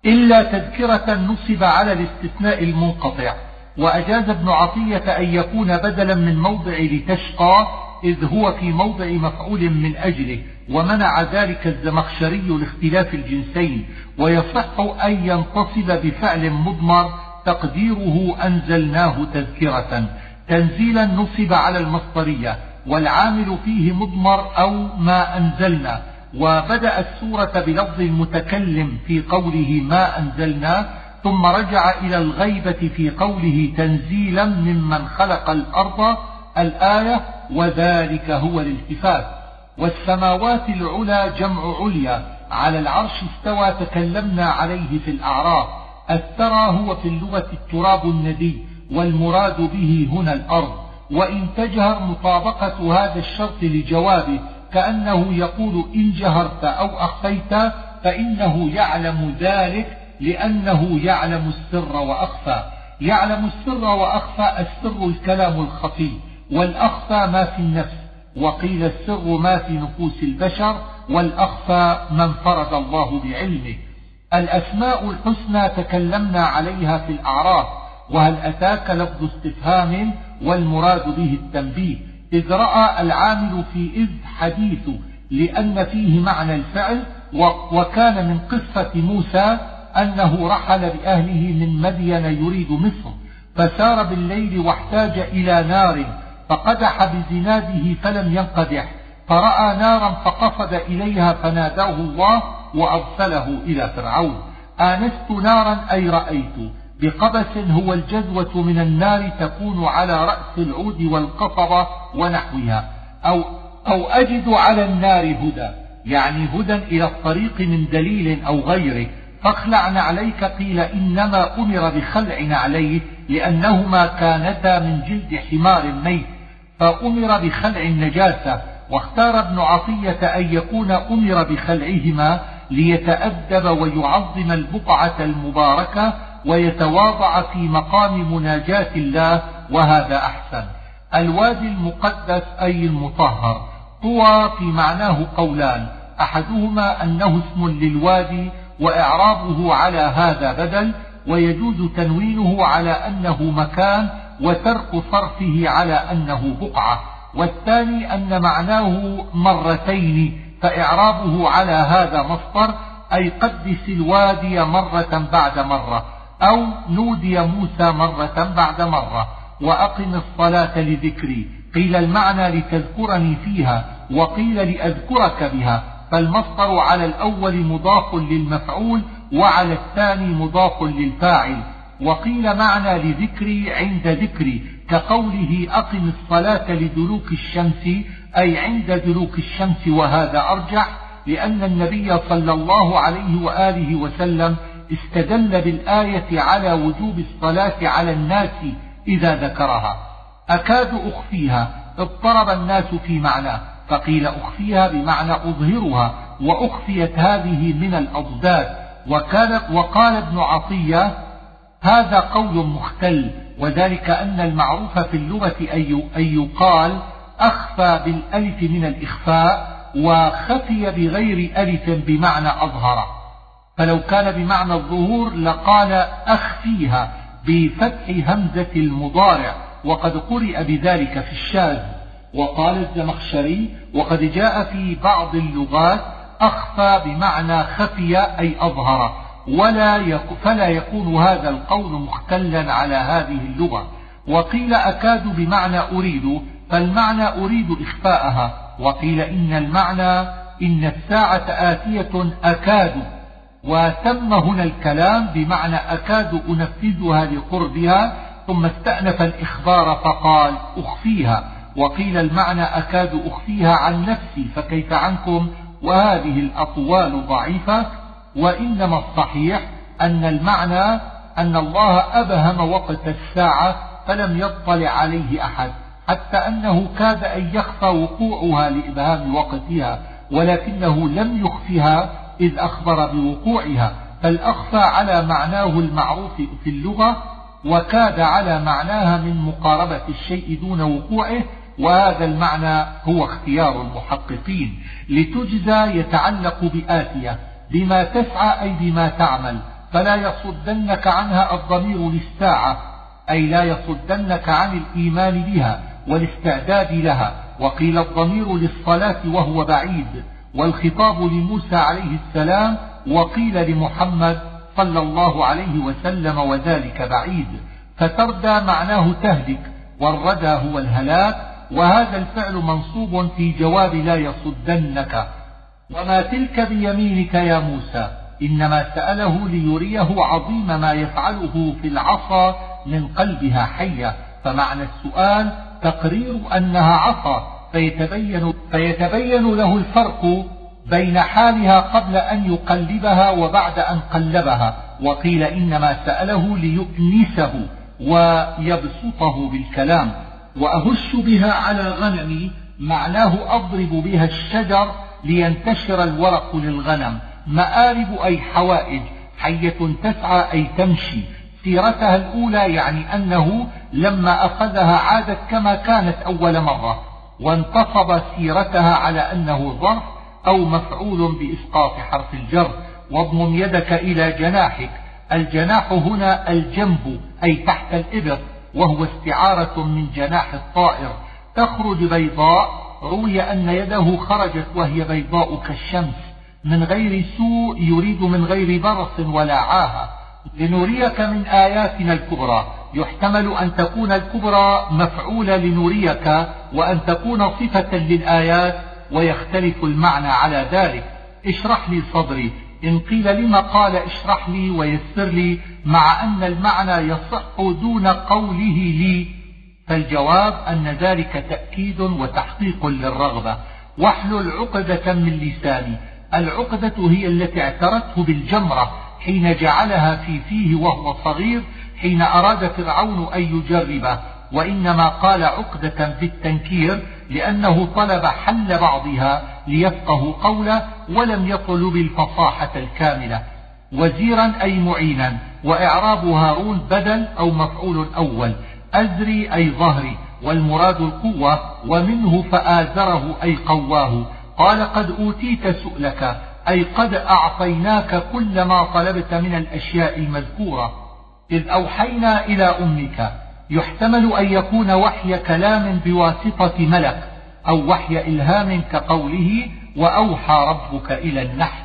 إلا تذكرة نصب على الاستثناء المنقطع. وأجاز ابن عطية أن يكون بدلا من موضع لتشقى إذ هو في موضع مفعول من أجله ومنع ذلك الزمخشري لاختلاف الجنسين. ويصح أن ينتصب بفعل مضمر تقديره أنزلناه تذكرة. تنزيلا نصب على المصدرية. والعامل فيه مضمر أو ما أنزلنا وبدأ السورة بلفظ المتكلم في قوله ما أنزلنا ثم رجع إلى الغيبة في قوله تنزيلا ممن خلق الأرض الآية وذلك هو الالتفات والسماوات العلى جمع عليا على العرش استوى تكلمنا عليه في الأعراف الثرى هو في اللغة التراب الندي والمراد به هنا الأرض. وإن تجهر مطابقة هذا الشرط لجوابه كأنه يقول إن جهرت أو أخفيت فإنه يعلم ذلك لأنه يعلم السر وأخفى. يعلم السر وأخفى السر الكلام الخفي والأخفى ما في النفس وقيل السر ما في نفوس البشر والأخفى من فرض الله بعلمه. الأسماء الحسنى تكلمنا عليها في الأعراف وهل أتاك لفظ استفهام؟ والمراد به التنبيه إذ رأى العامل في إذ حديث لأن فيه معنى الفعل وكان من قصة موسى أنه رحل بأهله من مدين يريد مصر فسار بالليل واحتاج إلى نار فقدح بزناده فلم ينقدح فرأى نارا فقصد إليها فناداه الله وأرسله إلى فرعون. آنست نارا أي رأيت؟ بقبس هو الجذوة من النار تكون على رأس العود والقصبة ونحوها أو, أو أجد على النار هدى يعني هدى إلى الطريق من دليل أو غيره. فاخلع نعليك قيل إنما أمر بخلع نعليه لأنهما كانتا من جلد حمار ميت فأمر بخلع النجاسة واختار ابن عطية أن يكون أمر بخلعهما ليتأدب ويعظم البقعة المباركة ويتواضع في مقام مناجاة الله وهذا أحسن. الوادي المقدس أي المطهر. طوى في معناه قولان. أحدهما أنه اسم للوادي وإعرابه على هذا بدل ويجوز تنوينه على أنه مكان وترك صرفه على أنه بقعة. والثاني أن معناه مرتين فإعرابه على هذا مصدر أي قدس الوادي مرة بعد مرة. أو نودي موسى مرة بعد مرة وأقم الصلاة لذكري. قيل المعنى لتذكرني فيها وقيل لأذكرك بها. فالمصدر على الأول مضاف للمفعول وعلى الثاني مضاف للفاعل. وقيل معنى لذكري عند ذكري كقوله أقم الصلاة لدلوك الشمس أي عند دلوك الشمس وهذا أرجح لأن النبي صلى الله عليه وآله وسلم استدل بالآية على وجوب الصلاة على الناس إذا ذكرها. أكاد أخفيها اضطرب الناس في معناه فقيل أخفيها بمعنى أظهرها وأخفيت هذه من الأضداد. وكان وقال ابن عطية هذا قول مختل وذلك أن المعروف في اللغة أن يقال أخفى بالألف من الإخفاء وخفي بغير ألف بمعنى أظهر. فلو كان بمعنى الظهور لقال أخفيها بفتح همزة المضارع وقد قرئ بذلك في الشاذ. وقال الزمخشري وقد جاء في بعض اللغات أخفى بمعنى خفي أي أظهر ولا يك فلا يكون هذا القول مختلا على هذه اللغة. وقيل أكاد بمعنى أريد فالمعنى أريد إخفاءها. وقيل إن المعنى إن الساعة آتية أكاد وتم هنا الكلام بمعنى أكاد أنفذها لقربها ثم استأنف الإخبار فقال أخفيها. وقيل المعنى أكاد أخفيها عن نفسي فكيف عنكم؟ وهذه الأطوال ضعيفة وإنما الصحيح أن المعنى أن الله أبهم وقت الساعة فلم يطلع عليه أحد حتى أنه كاد أن يخفى وقوعها لإبهام وقتها ولكنه لم يخفها إذ أخبر بوقوعها فالأخفى على معناه المعروف في اللغة وكاد على معناها من مقاربة الشيء دون وقوعه وهذا المعنى هو اختيار المحققين. لتجزى يتعلق بآتية بما تسعى أي بما تعمل فلا يصدنك عنها الضمير للساعة أي لا يصدنك عن الإيمان بها والاستعداد لها وقيل الضمير للصلاة وهو بعيد. والخطاب لموسى عليه السلام وقيل لمحمد صلى الله عليه وسلم وذلك بعيد فتردى معناه تهلك والردى هو الهلاك وهذا الفعل منصوب في جواب لا يصدنك. وما تلك بيمينك يا موسى إنما سأله ليريه عظيم ما يفعله في العصا من قلبها حية فمعنى السؤال تقرير أنها عصا فيتبين, فيتبين له الفرق بين حالها قبل أن يقلبها وبعد أن قلبها وقيل إنما سأله ليؤنسه ويبسطه بالكلام وأهش بها على غنمي معناه أضرب بها الشجر لينتشر الورق للغنم مآرب أي حوائج حية تسعى أي تمشي. سيرتها الأولى يعني أنه لما أخذها عادت كما كانت أول مرة. وانتصب سيرتها على أنه ظرف أو مفعول بإسقاط حرف الجر. واضمم يدك إلى جناحك. الجناح هنا الجنب أي تحت الإبط وهو استعارة من جناح الطائر. تخرج بيضاء. روي أن يده خرجت وهي بيضاء كالشمس من غير سوء يريد من غير برص ولا عاهة. لنريك من آياتنا الكبرى. يحتمل أن تكون الكبرى مفعولة لنريك وأن تكون صفة للآيات ويختلف المعنى على ذلك. اشرح لي صدري. إن قيل لما قال اشرح لي ويسر لي مع أن المعنى يصح دون قوله لي فالجواب أن ذلك تأكيد وتحقيق للرغبة. واحلل عقدة من لساني. العقدة هي التي اعترته بالجمرة حين جعلها في فيه وهو صغير حين أراد فرعون أن يجربه وإنما قال عقدة في التنكير لأنه طلب حل بعضها ليفقه قوله ولم يطلب الفصاحة الكاملة وزيرا أي معينا وإعراب هارون بدل أو مفعول أول أزري أي ظهري والمراد القوة ومنه فآزره أي قواه قال قد أوتيت سؤلك أي قد أعطيناك كل ما طلبت من الأشياء المذكورة. إذ أوحينا إلى أمك يحتمل أن يكون وحي كلام بواسطة ملك أو وحي إلهام كقوله وأوحى ربك إلى النحل.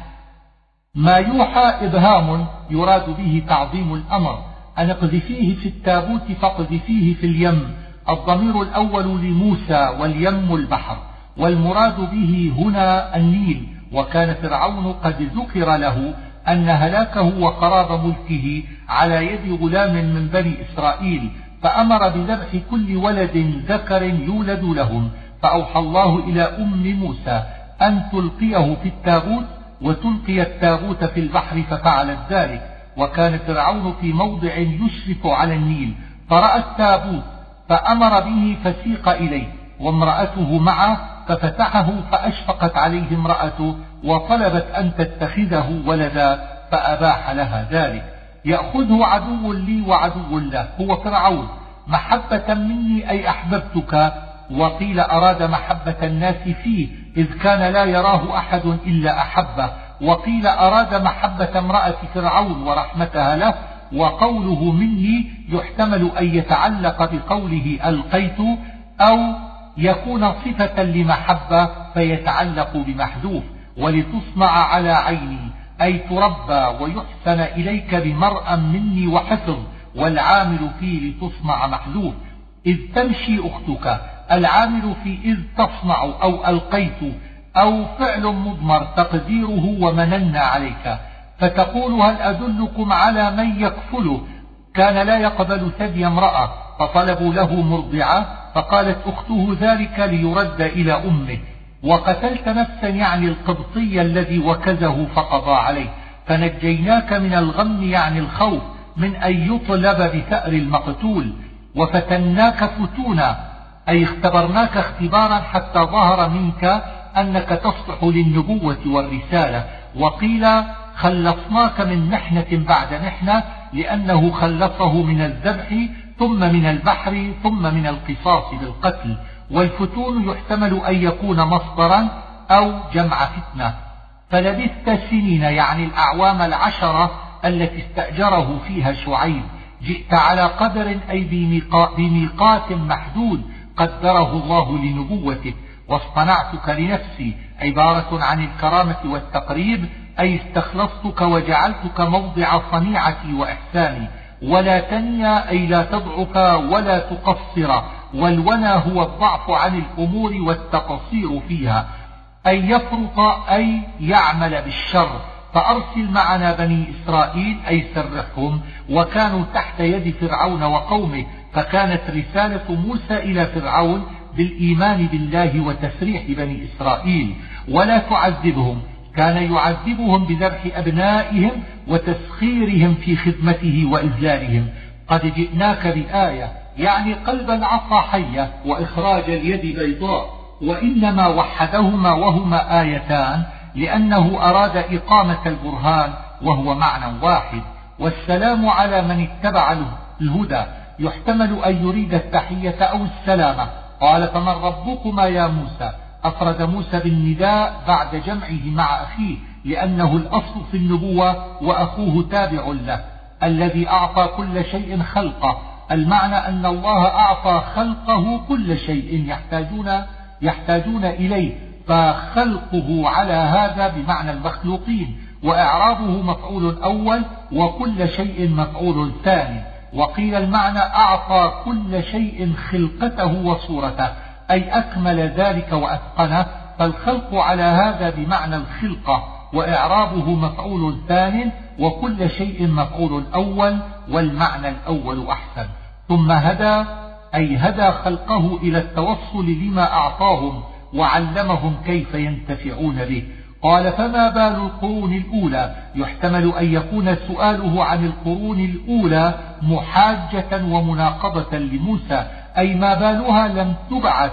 ما يوحى إبهام يراد به تعظيم الأمر. أن اقذفيه في التابوت فاقذفيه في اليم. الضمير الأول لموسى واليم البحر. والمراد به هنا النيل. وكان فرعون قد ذكر له أن هلاكه وقراب ملكه على يد غلام من بني إسرائيل فأمر بذبح كل ولد ذكر يولد لهم فأوحى الله إلى أم موسى أن تلقيه في التابوت وتلقي التابوت في البحر ففعلت ذلك وكان فرعون في موضع يشرف على النيل فرأى التابوت فأمر به فسيق إليه وامرأته معه ففتحه فأشفقت عليه امرأته وطلبت أن تتخذه ولدا فأباح لها ذلك. يأخذه عدو لي وعدو له هو فرعون. محبة مني أي أحببتك؟ وقيل أراد محبة الناس فيه إذ كان لا يراه أحد إلا أحبه. وقيل أراد محبة امرأة فرعون ورحمتها له وقوله مني يحتمل أن يتعلق بقوله ألقيت أو يكون صفة لمحبة فيتعلق بمحذوف. ولتصنع على عيني أي تربى ويحسن إليك بمرأ مني وحفظ والعامل فيه لتصنع محذوف. إذ تمشي أختك العامل في إذ تصنع أو ألقيت أو فعل مضمر تقديره ومننا عليك. فتقول هل أدلكم على من يكفله؟ كان لا يقبل ثدي امرأة فطلبوا له مرضعة فقالت أخته ذلك ليرد إلى أمه. وقتلت نفسا يعني القبطي الذي وكزه فقضى عليه. فنجيناك من الغم يعني الخوف من أن يطلب بثأر المقتول. وفتناك فتونا أي اختبرناك اختبارا حتى ظهر منك أنك تصلح للنبوة والرسالة. وقيل خلصناك من محنة بعد محنة لأنه خلصه من الذبح ثم من البحر ثم من القصاص بالقتل. والفتون يحتمل أن يكون مصدرا أو جمع فتنة. فلبثت سنين يعني الأعوام العشرة التي استأجره فيها شعيب. جئت على قدر أي بميقات محدود قدره الله لنبوتك واصطنعتك لنفسي. عبارة عن الكرامة والتقريب أي استخلصتك وجعلتك موضع صنيعتي وإحساني. ولا تنيا أي لا تضعف ولا تقصر. والونى هو الضعف عن الأمور والتقصير فيها. أن يفرط أي يعمل بالشر. فأرسل معنا بني إسرائيل أي سرحهم وكانوا تحت يد فرعون وقومه. فكانت رسالة موسى إلى فرعون بالإيمان بالله وتسريح بني إسرائيل. ولا تعذبهم. كان يعذبهم بذبح أبنائهم وتسخيرهم في خدمته وإذلالهم قد جئناك بآية. يعني قلب العصا حية وإخراج اليد بيضاء وإنما وحدهما وهما آيتان لأنه أراد إقامة البرهان وهو معنى واحد. والسلام على من اتبع الهدى. يحتمل أن يريد التحية أو السلامة. قال فمن ربكما يا موسى؟ أفرد موسى بالنداء بعد جمعه مع أخيه لأنه الأصل في النبوة وأخوه تابع له الذي أعطى كل شيء خلقه. المعنى أن الله أعطى خلقه كل شيء يحتاجون يحتاجون إليه فخلقه على هذا بمعنى المخلوقين وإعرابه مفعول أول وكل شيء مفعول ثاني وقيل المعنى أعطى كل شيء خلقته وصورته أي أكمل ذلك وأتقنه فالخلق على هذا بمعنى الخلقة وإعرابه مفعول ثان وكل شيء مفعول أول والمعنى الأول أحسن. ثم هدى أي هدى خلقه إلى التوصل لما أعطاهم وعلمهم كيف ينتفعون به. قال فما بال القرون الأولى؟ يحتمل أن يكون سؤاله عن القرون الأولى محاجة ومناقضة لموسى أي ما بالها لم تبعث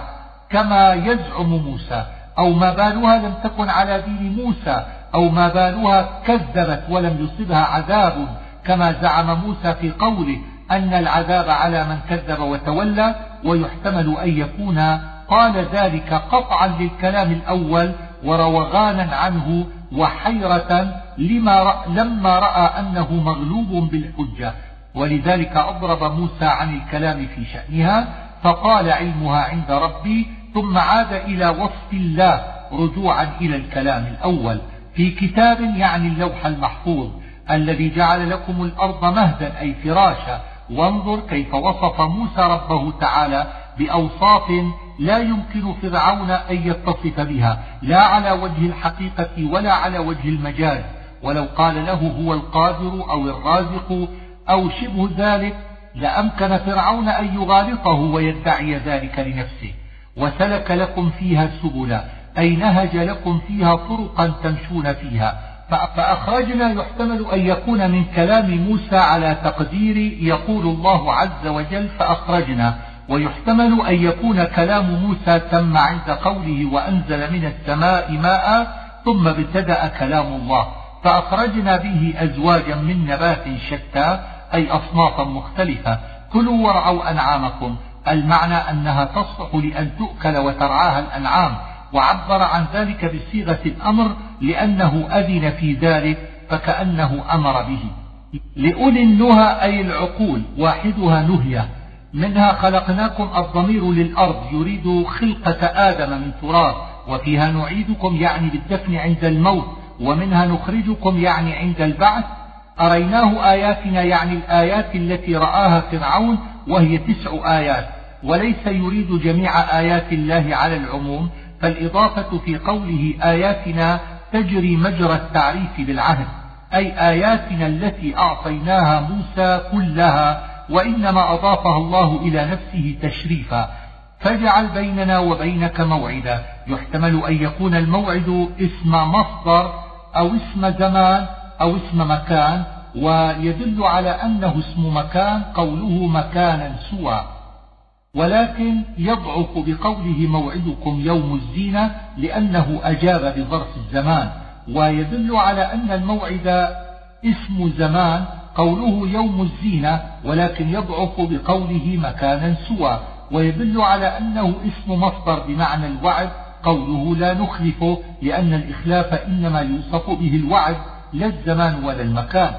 كما يزعم موسى أو ما بالها لم تكن على دين موسى أو ما بالها كذبت ولم يصبها عذاب كما زعم موسى في قوله أن العذاب على من كذب وتولى ويحتمل أن يكون. قال ذلك قطعا للكلام الأول وروغانا عنه وحيرة لما لما رأى أنه مغلوب بالحجة. ولذلك أضرب موسى عن الكلام في شأنها فقال علمها عند ربي ثم عاد إلى وصف الله رجوعا إلى الكلام الأول. في كتاب يعني اللوح المحفوظ الذي جعل لكم الأرض مهدا أي فراشا. وانظر كيف وصف موسى ربه تعالى بأوصاف لا يمكن فرعون أن يتصف بها لا على وجه الحقيقة ولا على وجه المجاز. ولو قال له هو القادر أو الرازق أو شبه ذلك لأمكن فرعون أن يغالطه ويدعي ذلك لنفسه. وسلك لكم فيها سبلا أي نهج لكم فيها طرقا تمشون فيها. فأخرجنا يحتمل أن يكون من كلام موسى على تقدير يقول الله عز وجل فأخرجنا ويحتمل أن يكون كلام موسى تم عند قوله وأنزل من السماء ماء ثم ابتدأ كلام الله. فأخرجنا به أزواجا من نبات شتى أي أصنافا مختلفة. كلوا وارعوا أنعامكم. المعنى أنها تصلح لأن تؤكل وترعاها الأنعام. وعبر عن ذلك بصيغة الأمر لأنه أذن في ذلك فكأنه أمر به. لأولي النهى أي العقول واحدها نهية. منها خلقناكم الضمير للأرض يريد خلقة آدم من تراب وفيها نعيدكم يعني بالدفن عند الموت ومنها نخرجكم يعني عند البعث. أريناه آياتنا يعني الآيات التي رآها فرعون وهي تسع آيات. وليس يريد جميع آيات الله على العموم فالإضافة في قوله آياتنا تجري مجرى التعريف بالعهد أي آياتنا التي أعطيناها موسى كلها وإنما أضافها الله إلى نفسه تشريفا. فاجعل بيننا وبينك موعدا. يحتمل أن يكون الموعد اسم مصدر أو اسم زمان أو اسم مكان ويدل على أنه اسم مكان قوله مكانا سوى. ولكن يضعف بقوله موعدكم يوم الزينة لأنه أجاب بظرف الزمان ويدل على أن الموعد اسم زمان قوله يوم الزينة ولكن يضعف بقوله مكانا سوى ويدل على أنه اسم مصدر بمعنى الوعد قوله لا نخلفه لأن الإخلاف إنما يوصف به الوعد لا الزمان ولا المكان.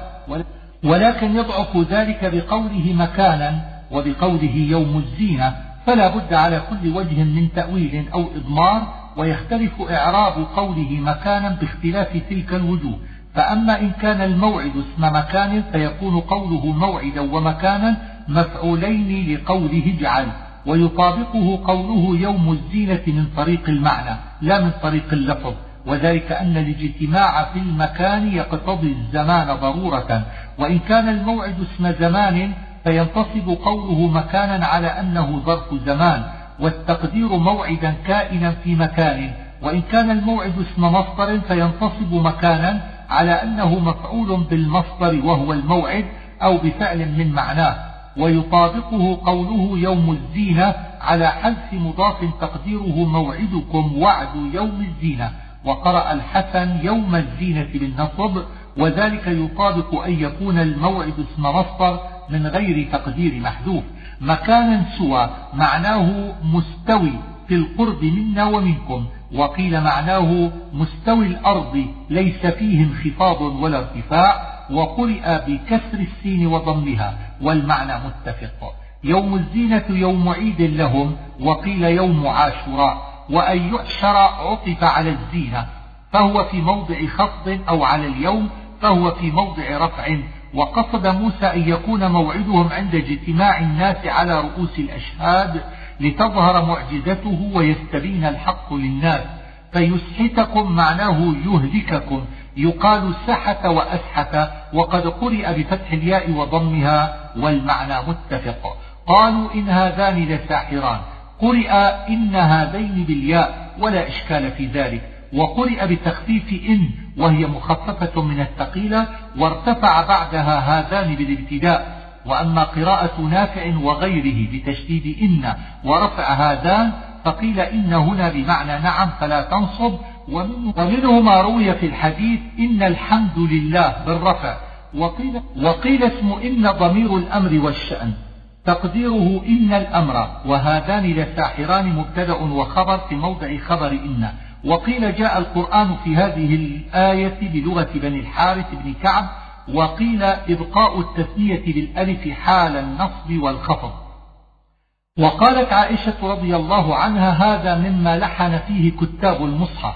ولكن يضعف ذلك بقوله مكانا وبقوله يوم الزينة فلا بد على كل وجه من تأويل أو إضمار ويختلف إعراب قوله مكانا باختلاف تلك الوجوه. فأما إن كان الموعد اسم مكان فيكون قوله موعدا ومكانا مفعولين لقوله اجعل. ويطابقه قوله يوم الزينة من طريق المعنى لا من طريق اللفظ. وذلك أن الاجتماع في المكان يقتضي الزمان ضرورة. وإن كان الموعد اسم زمان فينتصب قوله مكانا على أنه ظرف زمان والتقدير موعدا كائنا في مكان وإن كان الموعد اسم مصدر فينتصب مكانا على أنه مفعول بالمصدر وهو الموعد أو بفعل من معناه ويطابقه قوله يوم الزينة على حذف مضاف تقديره موعدكم وعد يوم الزينة وقرأ الحسن يوم الزينة بالنصب وذلك يطابق أن يكون الموعد اسم مصدر من غير تقدير محذوف. مكانا سوى معناه مستوي في القرب منا ومنكم وقيل معناه مستوي الأرض ليس فيه انخفاض ولا ارتفاع وقرئ بكسر السين وضمها والمعنى متفق. يوم الزينة يوم عيد لهم وقيل يوم عاشوراء وأن يحشر عطف على الزينة فهو في موضع خفض أو على اليوم فهو في موضع رفع وقصد موسى أن يكون موعدهم عند اجتماع الناس على رؤوس الأشهاد لتظهر معجزته ويستبين الحق للناس. فيسحتكم معناه يهلككم. يقال سحت وأسحت وقد قرئ بفتح الياء وضمها والمعنى متفق. قالوا إن هذان لساحران. قرئ إن هذين بالياء ولا إشكال في ذلك. وقرئ بتخفيف إن وهي مخففة من الثقيلة وارتفع بعدها هذان بالابتداء. وأما قراءة نافع وغيره بتشديد إن ورفع هذان فقيل إن هنا بمعنى نعم فلا تنصب. ومنه ما روي في الحديث إن الحمد لله بالرفع. وقيل, وقيل اسم إن ضمير الأمر والشأن. تقديره إن الأمر وهذان لساحران مبتدأ وخبر في موضع خبر إن. وقيل جاء القرآن في هذه الآية بلغة بني الحارث بن كعب وقيل إبقاء التثنية بالألف حال النصب والخفض. وقالت عائشة رضي الله عنها هذا مما لحن فيه كتاب المصحف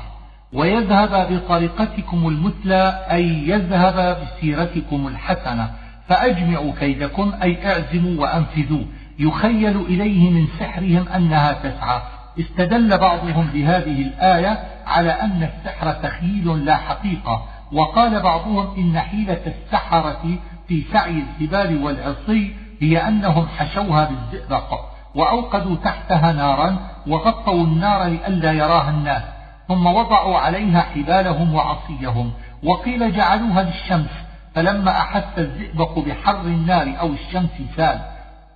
ويذهب بطريقتكم المثلى أي يذهب بسيرتكم الحسنة فأجمعوا كيدكم أي اعزموا وأنفذوا. يخيل إليه من سحرهم أنها تسعى. استدل بعضهم بهذه الآية على أن السحر تخييل لا حقيقة وقال بعضهم إن حيلة السحرة في سعي الحبال والعصي هي أنهم حشوها بالزئبق وأوقدوا تحتها نارا وغطوا النار لئلا يراها الناس ثم وضعوا عليها حبالهم وعصيهم وقيل جعلوها للشمس فلما أحس الزئبق بحر النار أو الشمس سال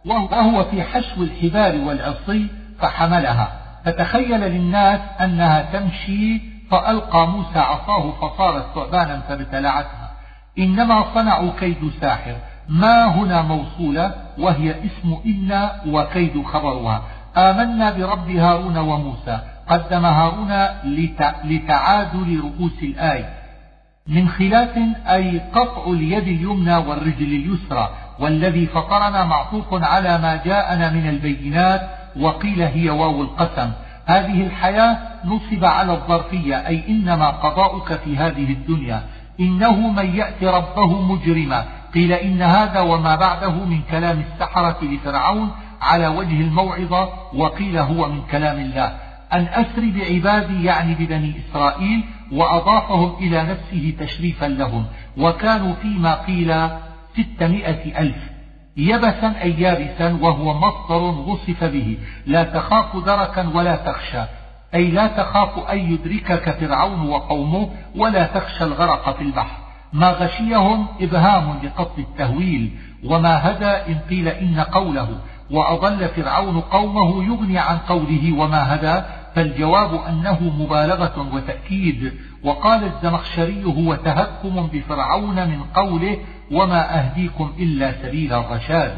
وهو في حشو الحبال والعصي فحملها. فتخيل للناس أنها تمشي فألقى موسى عصاه فصارت ثعبانا فابتلعتها. إنما صنعوا كيد ساحر. ما هنا موصولة وهي اسم إن وكيد خبرها. آمنا برب هارون وموسى. قدم هارون لتعادل رؤوس الآية من خلاف أي قطع اليد اليمنى والرجل اليسرى. والذي فطرنا معطوف على ما جاءنا من البينات وقيل هي واو القسم. هذه الحياة نصب على الظرفية أي إنما قضاؤك في هذه الدنيا. إنه من يأتي ربه مجرما. قيل إن هذا وما بعده من كلام السحرة لفرعون على وجه الموعظة وقيل هو من كلام الله. أن أسر بعبادي يعني ببني إسرائيل وأضافهم إلى نفسه تشريفا لهم. وكانوا فيما قيل ستمائة ألف. يبسا أي يابسا وهو مصدر وصف به. لا تخاف دركا ولا تخشى. أي لا تخاف أن يدركك فرعون وقومه ولا تخشى الغرق في البحر. ما غشيهم إبهام لقصد التهويل. وما هدى إن قيل إن قوله. وأضل فرعون قومه يغني عن قوله وما هدى. فالجواب أنه مبالغة وتأكيد. وقال الزمخشري هو تهكم بفرعون من قوله وما أهديكم إلا سبيل الرشاد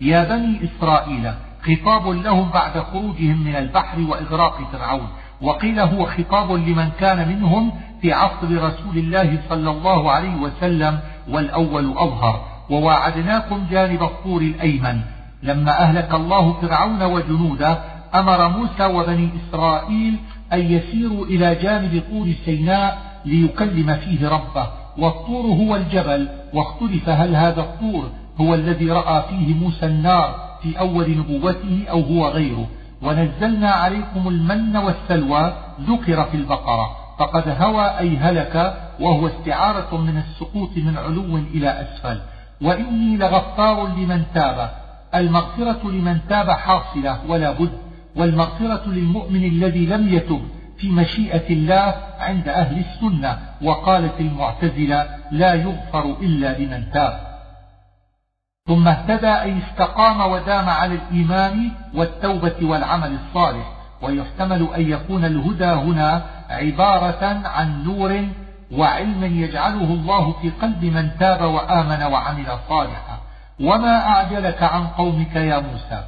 يا بني إسرائيل خطاب لهم بعد خروجهم من البحر وإغراق فرعون وقيل هو خطاب لمن كان منهم في عصر رسول الله صلى الله عليه وسلم والأول أظهر وواعدناكم جانب الطور الأيمن. لما أهلك الله فرعون وجنوده أمر موسى وبني إسرائيل أن يسيروا إلى جانب طور سيناء ليكلم فيه ربه والطور هو الجبل واختلف هل هذا الطور هو الذي رأى فيه موسى النار في أول نبوته أو هو غيره. ونزلنا عليكم المن والسلوى ذكر في البقرة. فقد هوى أي هلك وهو استعارة من السقوط من علو إلى أسفل. وإني لغفار لمن تاب. المغفرة لمن تاب حاصلة ولا بد. والمغفرة للمؤمن الذي لم يتب. في مشيئة الله عند أهل السنة وقالت المعتزلة لا يغفر إلا لمن تاب. ثم اهتدى أي استقام ودام على الإيمان والتوبة والعمل الصالح ويحتمل أن يكون الهدى هنا عبارة عن نور وعلم يجعله الله في قلب من تاب وآمن وعمل صالحا. وما أعجلك عن قومك يا موسى؟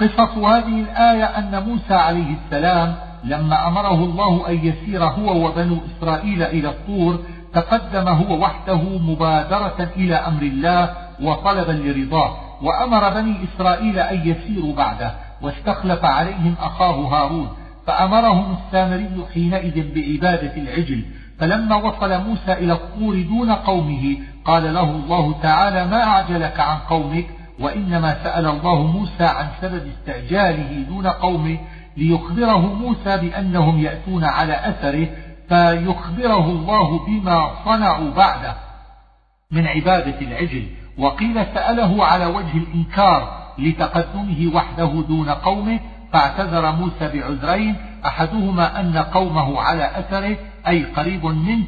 قصص هذه الآية أن موسى عليه السلام لما أمره الله أن يسير هو وبنو إسرائيل إلى الطور تقدم هو وحده مبادرة إلى أمر الله وطلبا لرضاه وأمر بني إسرائيل أن يسيروا بعده واستخلف عليهم أخاه هارون فأمرهم السامري حينئذ بعبادة العجل. فلما وصل موسى إلى الطور دون قومه قال له الله تعالى ما أعجلك عن قومك؟ وإنما سأل الله موسى عن سبب استعجاله دون قومه ليخبره موسى بأنهم يأتون على أثره فيخبره الله بما صنعوا بعده. من عبادة العجل وقيل سأله على وجه الإنكار لتقدمه وحده دون قومه فاعتذر موسى بعذرين أحدهما أن قومه على أثره أي قريب منه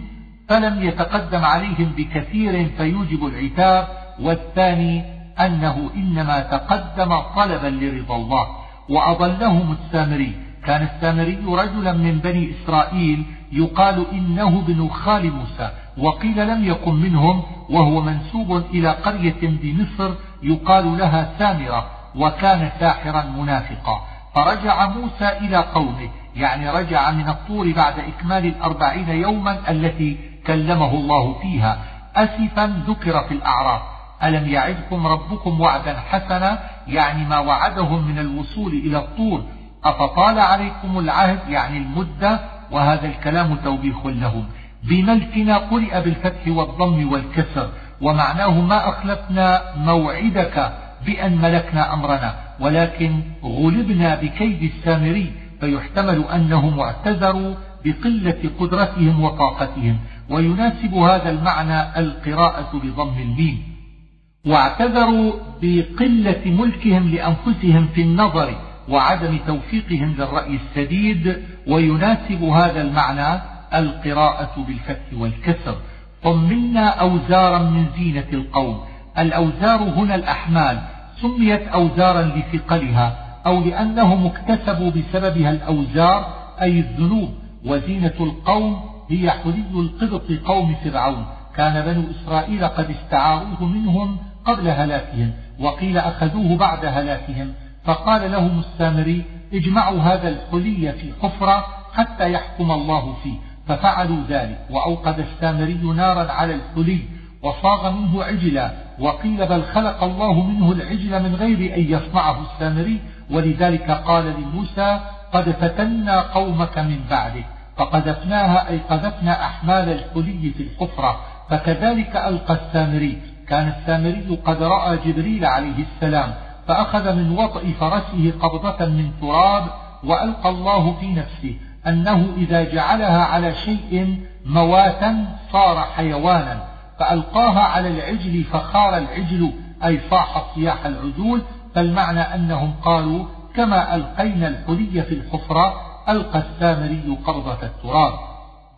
فلم يتقدم عليهم بكثير فيوجب العتاب والثاني أنه إنما تقدم طلبا لرضا الله. وأضلهم السامري. كان السامري رجلا من بني إسرائيل يقال إنه ابن خال موسى وقيل لم يكن منهم وهو منسوب إلى قرية بمصر يقال لها سامرة وكان ساحرا منافقا. فرجع موسى إلى قومه يعني رجع من الطور بعد إكمال الأربعين يوما التي كلمه الله فيها. أسفا ذكر في الأعراف. ألم يعدكم ربكم وعدا حسنا؟ يعني ما وعدهم من الوصول إلى الطور. أفطال عليكم العهد؟ يعني المدة. وهذا الكلام توبيخ لهم. بملكنا قرئ بالفتح والضم والكسر. ومعناه ما أخلفنا موعدك بأن ملكنا أمرنا. ولكن غلبنا بكيد السامري. فيحتمل أنهم اعتذروا بقلة قدرتهم وطاقتهم. ويناسب هذا المعنى القراءة بضم الميم. واعتذروا بقلة ملكهم لأنفسهم في النظر وعدم توفيقهم للرأي السديد ويناسب هذا المعنى القراءة بالفتح والكسر. طمنا أوزارا من زينة القوم. الأوزار هنا الأحمال. سميت أوزارا لثقلها أو لأنهم اكتسبوا بسببها الأوزار أي الذنوب. وزينة القوم هي حلي القبط قوم فرعون. كان بنو إسرائيل قد استعاروه منهم قبل هلاكهم وقيل أخذوه بعد هلاكهم فقال لهم السامري اجمعوا هذا الحلي في حفرة حتى يحكم الله فيه. ففعلوا ذلك وأوقد السامري نارا على الحلي وصاغ منه عجلا وقيل بل خلق الله منه العجل من غير أن يصنعه السامري. ولذلك قال لموسى قد فتنا قومك من بعده فقذفناها أي قذفنا أحمال الحلي في الحفرة فكذلك ألقى السامري. كان السامري قد رأى جبريل عليه السلام فأخذ من وطئ فرسه قبضة من تراب وألقى الله في نفسه أنه إذا جعلها على شيء مواتا صار حيوانا فألقاها على العجل فخار العجل أي صاح صياح العجول فالمعنى أنهم قالوا كما ألقينا الحلي في الحفرة ألقى السامري قبضة التراب.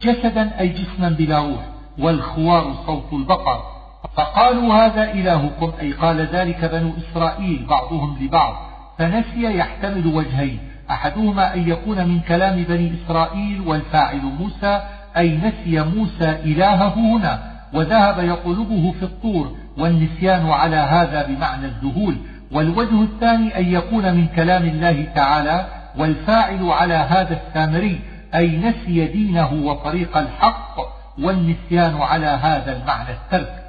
جسدا أي جسما بلا روح والخوار صوت البقر فقالوا هذا إلهكم أي قال ذلك بنو إسرائيل بعضهم لبعض فنسي يحتمل وجهين أحدهما أن يكون من كلام بني إسرائيل والفاعل موسى أي نسي موسى إلهه هنا وذهب يطلبه في الطور والنسيان على هذا بمعنى الذهول والوجه الثاني أن يكون من كلام الله تعالى والفاعل على هذا السامري أي نسي دينه وطريق الحق والنسيان على هذا المعنى الترك.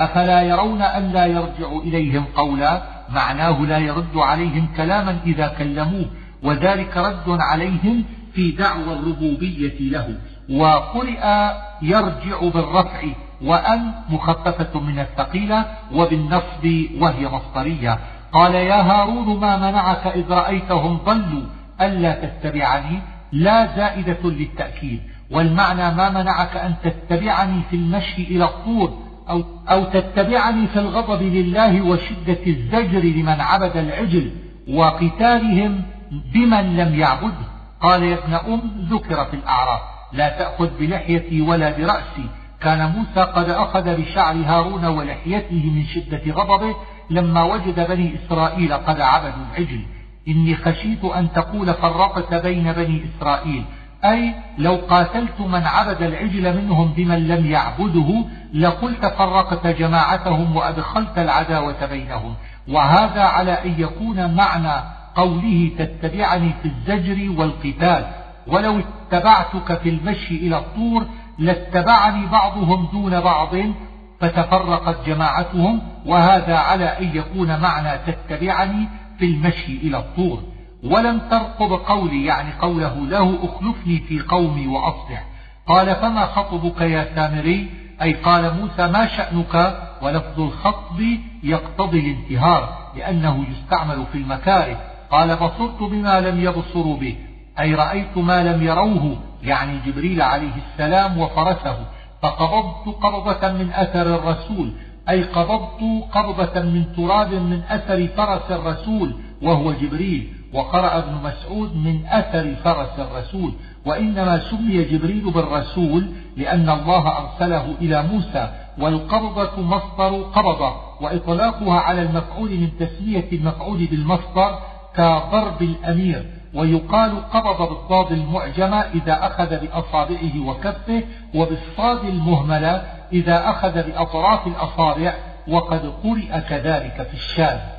أفلا يرون أن لا يرجع إليهم قولا؟ معناه لا يرد عليهم كلاما إذا كلموه وذلك رد عليهم في دعوى الربوبية له. وقرئ يرجع بالرفع وأن مخففة من الثقيلة وبالنصب وهي مصدرية. قال يا هارون ما منعك إذ رأيتهم ضلوا ألا تتبعني؟ لا زائدة للتأكيد. والمعنى ما منعك أن تتبعني في المشي إلى الطور؟ أو, أو تتبعني في الغضب لله وشدة الزجر لمن عبد العجل وقتالهم بمن لم يعبده. قال يا ابن أم ذكر في الأعراف لا تأخذ بلحيتي ولا برأسي. كان موسى قد أخذ بشعر هارون ولحيته من شدة غضبه لما وجد بني إسرائيل قد عبدوا العجل. إني خشيت أن تقول فرقت بين بني إسرائيل. أي لو قاتلت من عبد العجل منهم بمن لم يعبده لقلت فرقت جماعتهم وأدخلت العداوة بينهم. وهذا على أن يكون معنى قوله تتبعني في الزجر والقتال. ولو اتبعتك في المشي إلى الطور لاتبعني بعضهم دون بعض فتفرقت جماعتهم. وهذا على أن يكون معنى تتبعني في المشي إلى الطور. ولم ترقب قولي يعني قوله له أخلفني في قومي وأصلح. قال فما خطبك يا سامري؟ أي قال موسى ما شأنك؟ ولفظ الخطب يقتضي الانتهار لأنه يستعمل في المكاره. قال بصرت بما لم يبصروا به أي رأيت ما لم يروه يعني جبريل عليه السلام وفرسه. فقبضت قبضة من أثر الرسول أي قبضت قبضة من تراب من أثر فرس الرسول وهو جبريل. وقرأ ابن مسعود من أثر فرس الرسول وإنما سمي جبريل بالرسول لأن الله أرسله إلى موسى والقبضة مصدر قبضة وإطلاقها على المفعول من تسمية المفعول بالمصدر كضرب الأمير ويقال قبض بالضاد المعجمة إذا أخذ بأصابعه وكفه وبالصاد المهملة إذا أخذ بأطراف الأصابع وقد قرئ كذلك في الشام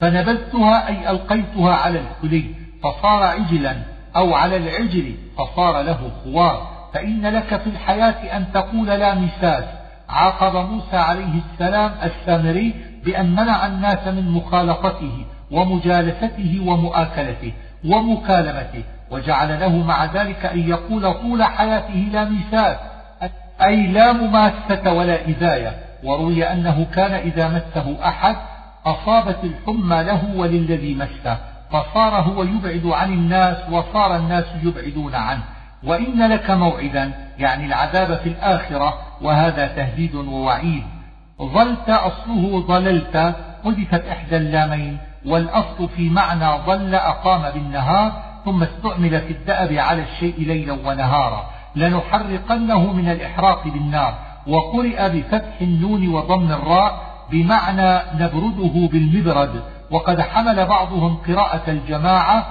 فنبذتها أي ألقيتها على الحلي فصار عجلا أو على العجل فصار له خوار. فإن لك في الحياة أن تقول لا مساس. عاقب موسى عليه السلام السامري بأن منع الناس من مخالطته ومجالسته ومؤاكلته ومكالمته وجعل له مع ذلك أن يقول طول حياته لا مساس. أي لا مماسة ولا إذاية وروي أنه كان إذا مسه أحد أصابت الحمى له وللذي مسه فصار هو يبعد عن الناس وصار الناس يبعدون عنه. وإن لك موعدا يعني العذاب في الآخرة وهذا تهديد ووعيد. ظلت أصله ظللت حذفت إحدى اللامين والأصل في معنى ظل أقام بالنهار ثم استعمل في الدأب على الشيء ليلا ونهارا. لنحرقنه من الإحراق بالنار. وقرئ بفتح النون وضم الراء بمعنى نبرده بالمبرد وقد حمل بعضهم قراءة الجماعة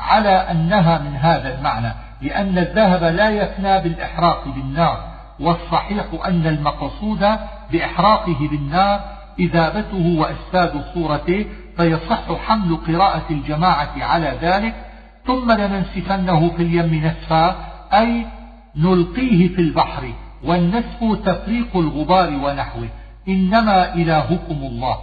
على أنها من هذا المعنى لأن الذهب لا يفنى بالإحراق بالنار والصحيح أن المقصود بإحراقه بالنار إذابته وإفساد صورته فيصح حمل قراءة الجماعة على ذلك ثم لننسفنه في اليم نسفا أي نلقيه في البحر والنسف تفريق الغبار ونحوه. إنما إلهكم الله.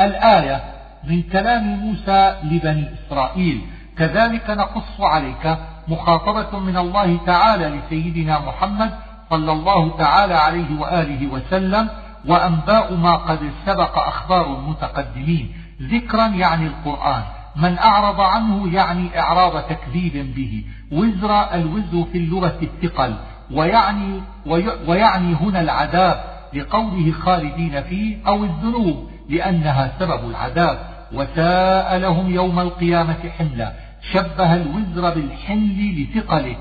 الآية من كلام موسى لبني إسرائيل. كذلك نقص عليك مخاطبة من الله تعالى لسيدنا محمد صلى الله تعالى عليه وآله وسلم وأنباء ما قد سبق أخبار المتقدمين. ذكرا يعني القرآن. من أعرض عنه يعني إعراض تكذيب به. وزر الوزر في اللغة الثقل. ويعني, ويعني هنا العذاب. لقوله خالدين فيه أو الذنوب لأنها سبب العذاب وساء لهم يوم القيامة حملا شبه الوزر بالحمل لثقله.